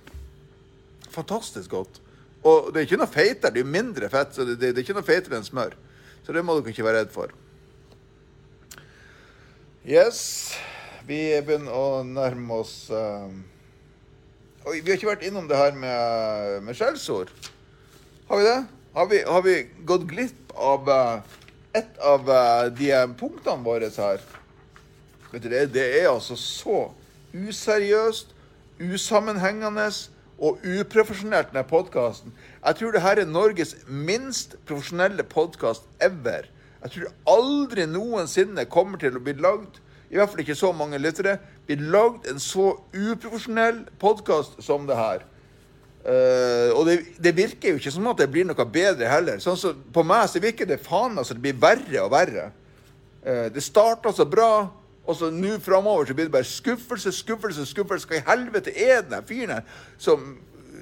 Fantastisk godt. Og det er ikke noe feitere, det er mindre fett. så det, det, det er ikke noe feitere enn smør. Så det må dere ikke være redd for. Yes. Vi begynner å nærme oss uh... Oi, vi har ikke vært innom det her med, med skjellsord. Har vi det? Har vi, har vi gått glipp av uh, et av uh, de punktene våre her? Det, er altså så useriøst, usammenhengende og uprofesjonelt, denne podkasten. Jeg tror det her er Norges minst profesjonelle podkast ever. Jeg tror aldri noensinne kommer til å bli lagd, i hvert fall ikke så mange lyttere, bli lagd en så uprofesjonell podkast som det her. Uh, og det, det, virker jo ikke som at det blir noe bedre heller. Sånn så, på meg så virker det faen altså det blir verre og verre. Uh, det starta så bra, og så nå framover så blir det bare skuffelse, skuffelse, skuffelse. Hva i helvete er den fyren her som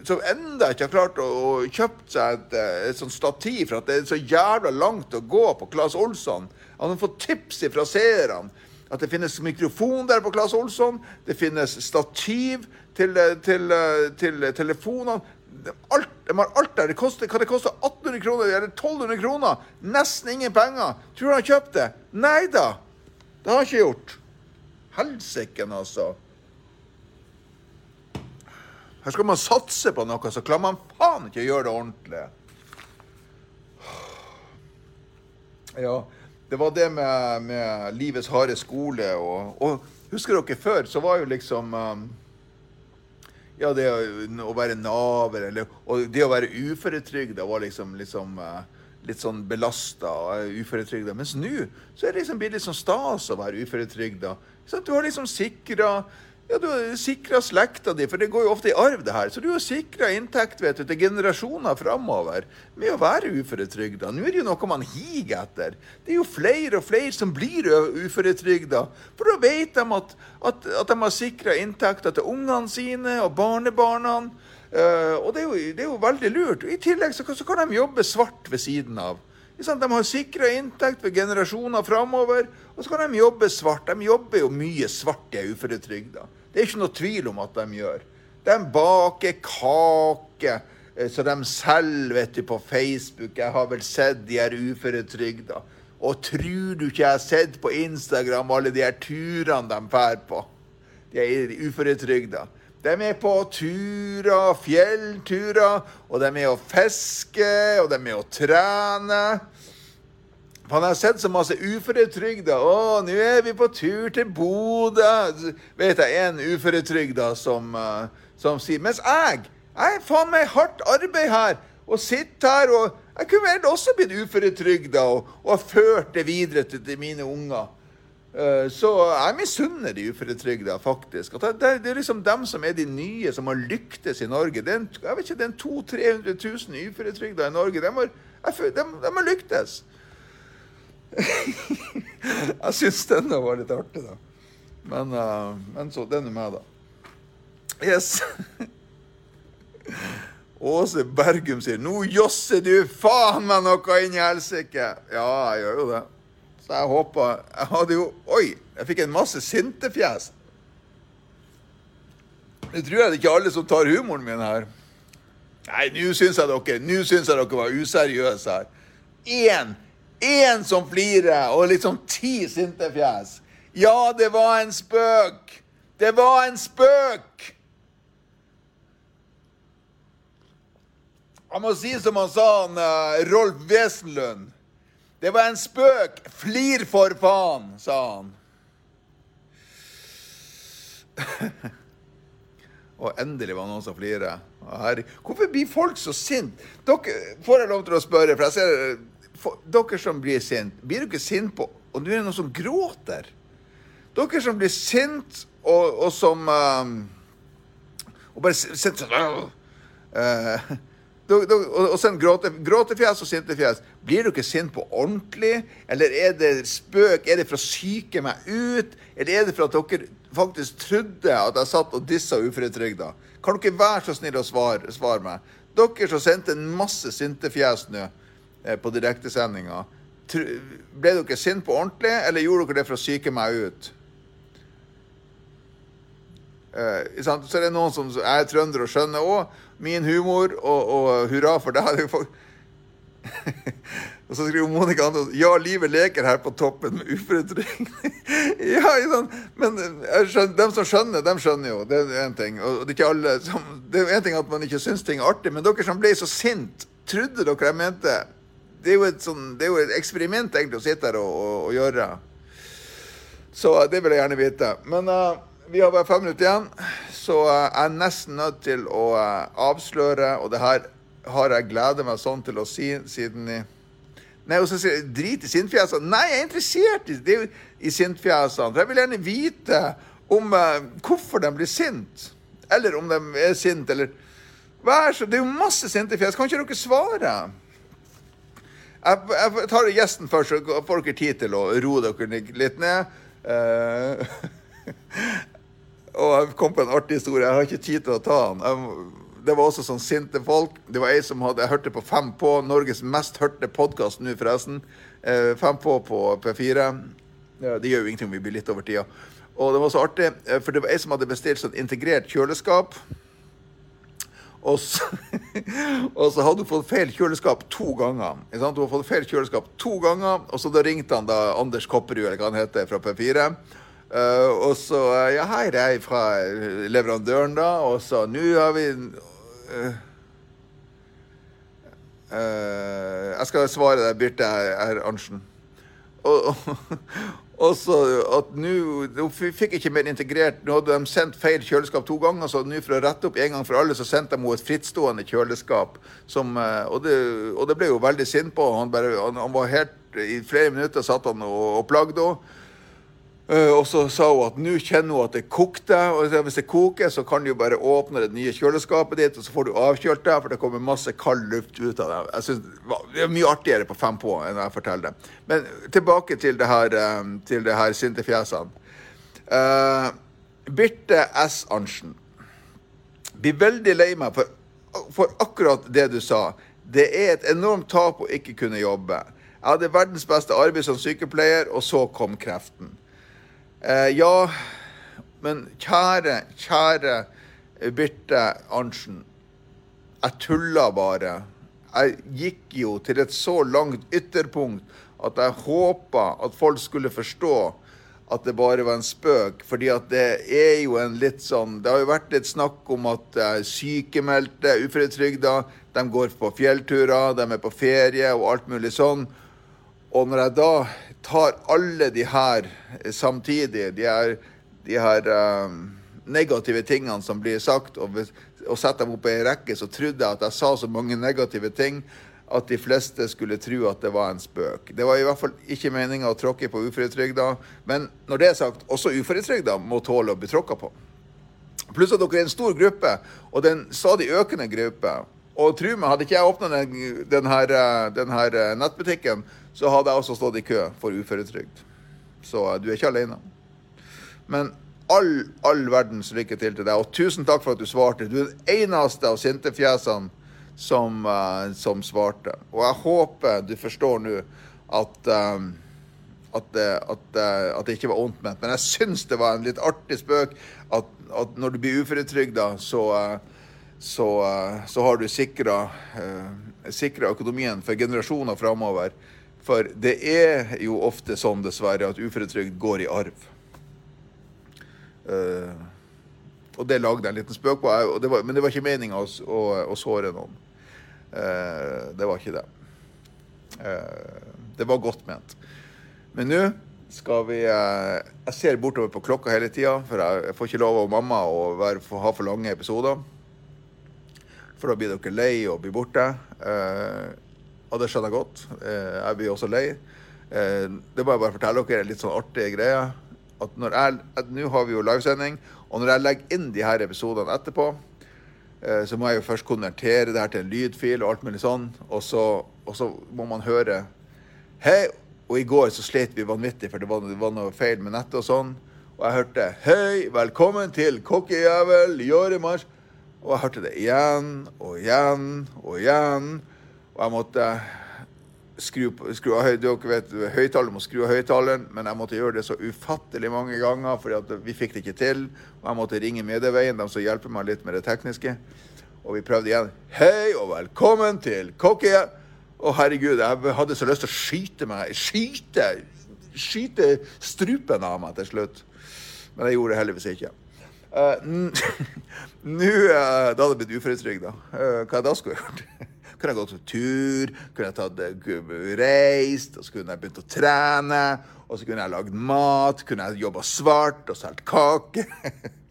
som enda ikke har klart å, å kjøpe seg et, eh, et sånt stativ for at det er så jævla langt å gå på Claes Olsson. Han har fått tips fra seerne at det finnes mikrofon der på Claes Olsson. Det finnes stativ til, til, til, eh, til telefonene. Alt, de har alt der. Det koster, kan det koste 1800 kroner eller 1200 kroner? Nesten ingen penger. Tror du han har kjøpt det? Nei da. Det har han ikke gjort. Helsiken, altså. Her skal man satse på noe, så klarer man faen ikke å gjøre det ordentlig. Ja, det var det med, med livets harde skole. Og, og, husker dere før, så var jo liksom um, Ja, det å være naver eller Og det å være uføretrygda var liksom, liksom uh, litt sånn belasta og uføretrygda. Mens nå så er det liksom blitt litt sånn stas å være uføretrygda. Du har liksom sikra ja, du har sikra slekta di, for det går jo ofte i arv, det her. Så du har sikra inntekt vet du, til generasjoner framover med å være uføretrygda. Nå er det jo noe man higer etter. Det er jo flere og flere som blir uføretrygda. For da vet de at, at, at de har sikra inntekter til ungene sine og barnebarna. Uh, og det er, jo, det er, jo, veldig lurt. I tillegg så, så kan de jobbe svart ved siden av. De har sikra inntekt ved generasjoner framover, og så kan de jobbe svart. De jobber jo mye svart, de uføretrygda. Det er ikke noe tvil om at de gjør. De baker kake eh, så de selger vet du, på Facebook. Jeg har vel sett de her uføretrygda. Og tror du ikke jeg har sett på Instagram alle de her turene de drar på? De er uføretrygda. De er på turer, fjellturer, og de er med å fiske, og de er med å trene. For Han har sett så masse uføretrygda. 'Å, nå er vi på tur til Bodø.' Vet jeg en uføretrygda som, uh, som sier Mens jeg, jeg er faen meg hardt arbeid her, og sitter her og Jeg kunne vel også blitt uføretrygda og, og ført det videre til, til mine unger. Eh, så jeg misunner de uføretrygda, faktisk. Det, det, det, er liksom dem som er de nye, som har lyktes i Norge. Det er en, jeg vet ikke, det er 200 000-300 000 uføretrygda i Norge. De har, de, de har lyktes. jeg syns denne var litt artig, da. Men, uh, men så den er meg, da. Yes. Åse Bergum sier 'Nå josser du faen meg noe inn i helsike'. Ja, jeg gjør jo det. Så jeg håpa Jeg hadde jo Oi! Jeg fikk en masse sintefjes. Nå tror jeg det er ikke alle som tar humoren min her. Nei, nå syns jeg dere Nå syns jeg dere var useriøse her. Én én som flirer, og liksom ti sinte fjes. Ja, det var en spøk! Det var en spøk! Jeg må si som han sa, han, uh, Rolf Wesenlund. Det var en spøk. Flir for faen, sa han. Og endelig var det noen som flirte. Hvorfor blir folk så sinte? Dere får jeg lov til å spørre, for jeg ser for, Dere som blir sinte, blir ikke sint på Og nå er det noen som gråter. Dere som blir sinte, og, og, som um, Og bare sitter sånn uh, og så gråte, gråtefjes og sintefjes. Blir du ikke sint på ordentlig? Eller er det spøk? Er det for å psyke meg ut? Eller er det for at dere faktisk trodde at jeg satt og dissa uføretrygda? Kan dere være så snill å svare, svare meg? Dere som sendte en masse sintefjes nå eh, på direktesendinga. Ble dere sint på ordentlig, eller gjorde dere det for å psyke meg ut? Uh, så er det noen som er trønder og skjønner òg min humor, og, og hurra for deg. og så skriver Monica Andersen ja, livet leker her på toppen med uføretrygd. ja, sånn. men skjønner, dem som skjønner, dem skjønner jo. Det er én ting. Og det er alle som, det er en ting at man ikke syns ting er artig, men dere som ble så sint, trodde dere jeg mente Det er jo et, sånn, det er jo et eksperiment egentlig å sitte her og, og, og gjøre. Så det vil jeg gjerne vite. Men uh, vi har bare fem minutter igjen, så eh, jeg er nesten nødt til å eh, avsløre, og det her har jeg gledet meg sånn til å si siden i Nei, og så sier jeg drit i sintfjesene. Nei, jeg er interessert i, det, i sintfjesene. For jeg vil gjerne vite om uh, hvorfor de blir sint. Eller om de er sinte, eller Vær så Det er jo masse sinte fjes. Kan ikke dere svare? Jeg, jeg tar gjesten først, så får dere tid til å roe dere litt ned. Uh, Og jeg kom på en artig historie. Jeg har ikke tid til å ta den. det var også sånn sinte folk. Det var ei som hadde Jeg hørte på Fem på, Norges mest hørte podkast nå, forresten. Eh, Fem på på P4. Ja, det gjør jo ingenting om vi blir litt over tida. Og det var så artig, eh, for det var ei som hadde bestilt sånn integrert kjøleskap. Og så, og så hadde hun fått feil kjøleskap to ganger. Hun hadde fått feil kjøleskap to ganger, og så da ringte han da Anders Kopperud, eller hva han heter, fra P4. Uh, og så Ja, hei, det er fra leverandøren, da. Og så Nå har vi uh, uh, Jeg skal svare deg, Birte R. Arntzen. Og, og, og så at nå fikk ikke mer integrert Nå hadde de sendt feil kjøleskap to ganger, så nå for å rette opp en gang for alle, så sendte de henne et frittstående kjøleskap. Som, og, det, og, det, ble jo veldig sint på. Han, bare, han, han var helt I flere minutter satt han og, og plagde henne. Uh, og så sa hun at nå kjenner hun at det kokte. Og hvis det koker, så kan du jo bare åpne det nye kjøleskapet ditt, og så får du avkjølt det, for det kommer masse kald luft ut av det. Jeg synes Det er mye artigere på fem på enn jeg forteller det. Men tilbake til det her, um, til det her sinte fjesene. Uh, Birte S. Arntzen blir veldig lei meg for, for akkurat det du sa. Det er et enormt tap å ikke kunne jobbe. Jeg hadde verdens beste arbeid som sykepleier, og så kom kreften. Eh, ja, men kjære, kjære Birte Arntzen. Jeg tulla bare. Jeg gikk jo til et så langt ytterpunkt at jeg håpa at folk skulle forstå at det bare var en spøk. Fordi at det er jo en litt sånn Det har jo vært litt snakk om at sykemeldte, uføretrygda, de går på fjellturer, de er på ferie og alt mulig sånn. Og når jeg da tar alle de her samtidig, de her, de her um, negative tingene som blir sagt, og, og setter dem opp i ei rekke, så trodde jeg at jeg sa så mange negative ting at de fleste skulle tro at det var en spøk. Det var i hvert fall ikke meninga å tråkke på uføretrygda, men når det er sagt, også uføretrygda må tåle å bli tråkka på. Pluss at dere er en stor gruppe, og det er en stadig økende gruppe. Og tro meg, hadde ikke jeg åpna den, den, den her nettbutikken, så hadde jeg også stått i kø for uføretrygd. Så eh, du er ikke alene. Men all, all verdens lykke til til deg, og tusen takk for at du svarte. Du er den eneste av sintefjesene som, uh, som svarte. Og jeg håper du forstår nå at um, at, at, at, det ikke var vondt ment. Men jeg syns det var en litt artig spøk at når du blir uføretrygda, så, så, så, har du sikra økonomien for generasjoner framover. For det er jo ofte sånn, dessverre, at uføretrygd går i arv. Uh, og det lagde jeg en liten spøk på, det var, men det var ikke meninga å, å, å, såre noen. Uh, det var ikke det. Uh, det var godt ment. Men nå skal vi Jeg ser bortover på klokka hele tida, for jeg, får ikke lov av mamma å være, ha for lange episoder. For da blir dere lei og blir borte. Og det skjønner jeg godt. Eh, jeg blir også lei. Eh, det må jeg bare fortelle dere litt sånn artig greie. At når jeg, Nå har vi jo livesending, og når jeg legger inn de her episodene etterpå, eh, så må jeg jo først konvertere det her til en lydfil og alt mulig sånn, og så, og så må man høre Hei! Og i går så slet vi vanvittig, for det var, det var noe feil med nettet og sånn. Og jeg hørte 'Hei, velkommen til kokkejævel mars!» Og jeg hørte det igjen og igjen og igjen. Og jeg måtte skru, skru av høyttaleren skru men jeg måtte gjøre det så ufattelig mange ganger, for vi fikk det ikke til. Og jeg måtte ringe Medieveien, de som hjelper meg litt med det tekniske. Og vi prøvde igjen. Hei og velkommen til Kokke. Å, herregud, jeg hadde så lyst til å skyte meg. Skyte! Skyte strupen av meg til slutt. Men jeg gjorde det heldigvis ikke. Uh, Nå uh, Da hadde det blitt uføretrygda. da. Uh, hva jeg da skulle jeg gjort? Kunne jeg gått på tur, kunne jeg tatt, eh, reist, og så kunne jeg begynt å trene. Og så kunne jeg lagd mat, kunne jeg jobba svart og solgt kake.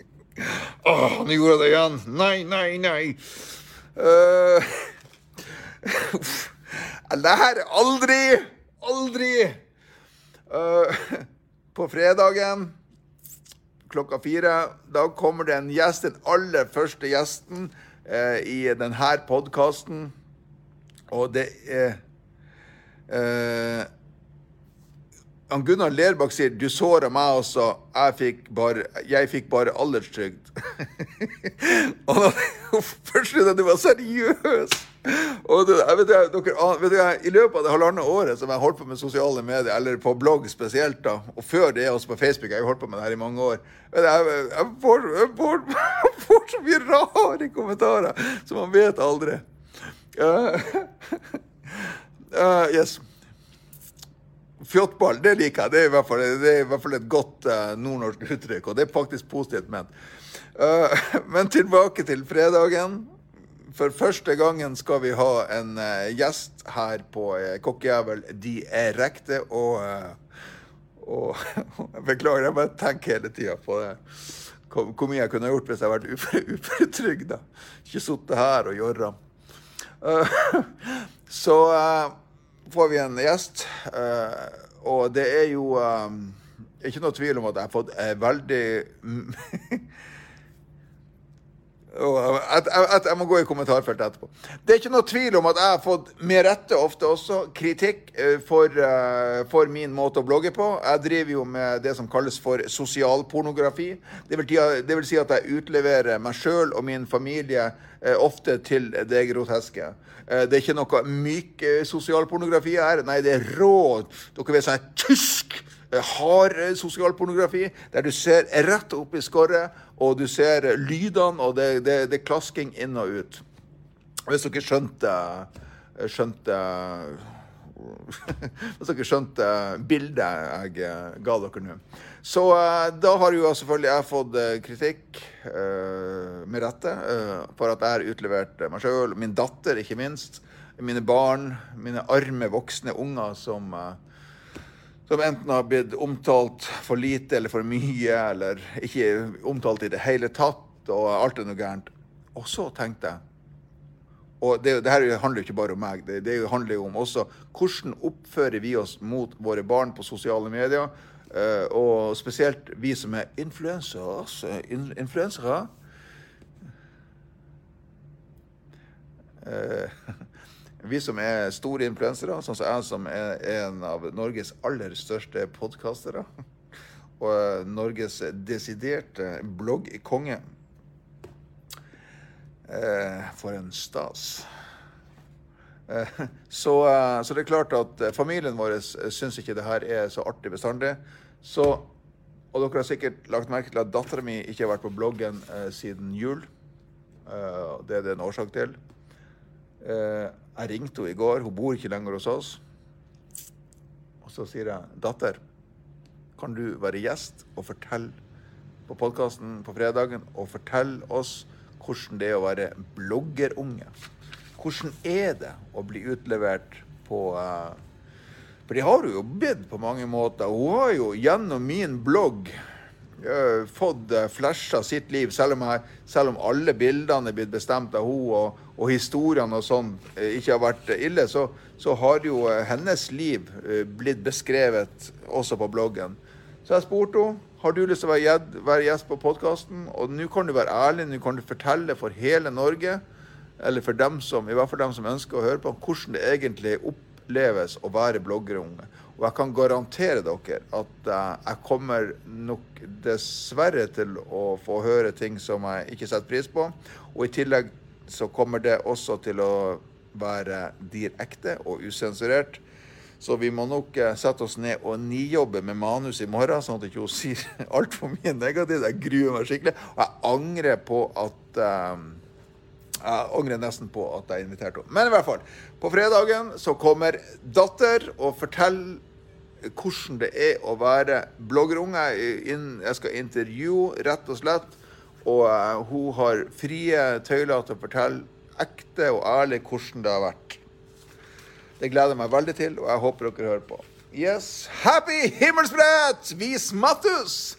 Åh, nå gjorde jeg det igjen. Nei, nei, nei. Uh, jeg lærer aldri. Aldri. Uh, på fredagen klokka fire, da kommer det en gjest, den aller første gjesten uh, i denne podkasten. Og det er eh, Gunnar Lerbakk sier 'du såra meg også, jeg fikk bare, jeg fikk bare alderstrygd'. og, Først trodde jeg du var seriøs! Og det, jeg vet, jeg, dere, vet jeg, I løpet av det halvannet året som jeg holdt på med sosiale medier, eller på blogg spesielt, da, og før det også på Facebook, jeg har holdt på med det her i mange år jeg, får, får, får så mye rare kommentarer som man vet aldri. Uh, uh, yes. Fjottball, det liker jeg. Det er fall, er i hvert fall et godt uh, nordnorsk uttrykk, og det er faktisk positivt ment. men tilbake til fredagen. For første gangen skal vi ha en gjest her på uh, Kokkejævel direkte. Og, og Beklager, jeg bare tenker hele tida på det. Hvor, mye jeg kunne gjort hvis jeg hadde vært uføretrygda. Ikke sittet her og jorra. Uh, så får vi en gjest, og det er jo ikke noe tvil om at jeg har fått veldig jeg, jeg, jeg, må gå i kommentarfeltet etterpå. Det er ikke noe tvil om at jeg har fått med rette ofte også kritikk eh, for, uh, for, min måte å blogge på. Jeg driver jo med det som kalles for sosialpornografi. Det vil, det vil si at jeg utleverer meg sjøl og min familie uh, ofte til det groteske. Det er ikke noe myk sosialpornografi her. Nei, det er rå Dere vet sånn tysk hard sosialpornografi, der du ser rett opp i skåret og du ser lydene, og det, det, det er klasking inn og ut. Hvis dere skjønte skjønte Hvis dere skjønte bildet jeg ga dere nå. Så eh, da har jo selvfølgelig jeg fått eh, kritikk, eh, med rette, for at jeg har utlevert meg sjøl, min datter ikke minst, mine barn, mine arme voksne unger som som enten har blitt omtalt for lite eller for mye, eller ikke omtalt i det hele tatt, og alt er noe gærent. Og så tenkte jeg Og det, det her handler jo ikke bare om meg, det, det handler jo om også hvordan oppfører vi oss mot våre barn på sosiale medier, uh, og spesielt vi som er influensere. influensere. Vi som er store influensere, sånn som jeg som er en av Norges aller største podkastere, og Norges desiderte bloggkonge eh, For en stas. Eh, så, eh, så, det er klart at familien vår syns ikke det her er så artig bestandig. Så, og dere har sikkert lagt merke til at dattera mi ikke har vært på bloggen eh, siden jul. Eh, det er det en årsak til. Eh, jeg ringte henne i går, hun bor ikke lenger hos oss. Og så sier jeg, 'Datter, kan du være gjest og fortelle på podkasten på fredagen og fortelle oss hvordan det er å være bloggerunge?' Hvordan er det å bli utlevert på uh, For de har jo bidd på mange måter. Hun har jo gjennom min blogg uh, fått uh, flasha sitt liv, selv om, jeg, selv om alle bildene er blitt bestemt av henne, og og historiene og sånn eh, ikke har vært ille, så, så, har jo eh, hennes liv eh, blitt beskrevet også på bloggen. Så jeg spurte henne har du lyst til å være gjest på podkasten. Og nå kan du være ærlig, nå kan du fortelle for hele Norge, eller for dem som, i hvert fall dem som ønsker å høre på, hvordan det egentlig oppleves å være bloggerunge. Og jeg kan garantere dere at jeg kommer nok dessverre til å få høre ting som jeg ikke setter pris på. Og i tillegg så kommer det også til å være direkte og usensurert. Så vi må nok eh, sette oss ned og nijobbe med manus i morgen, sånn at ikke hun sier altfor mye negativt. Jeg gruer meg skikkelig. Og jeg angrer på at um, Jeg angrer nesten på at jeg inviterte henne. Men i hvert fall, på fredagen så kommer datter og forteller hvordan det er å være bloggerunge. Jeg skal intervjue, rett og slett og uh, hun har frie tøyler til å fortelle ekte og ærlig hvordan det har vært. Det gleder jeg meg veldig til, og jeg håper dere hører på. Yes, happy himmelsbrett! Vi smattus!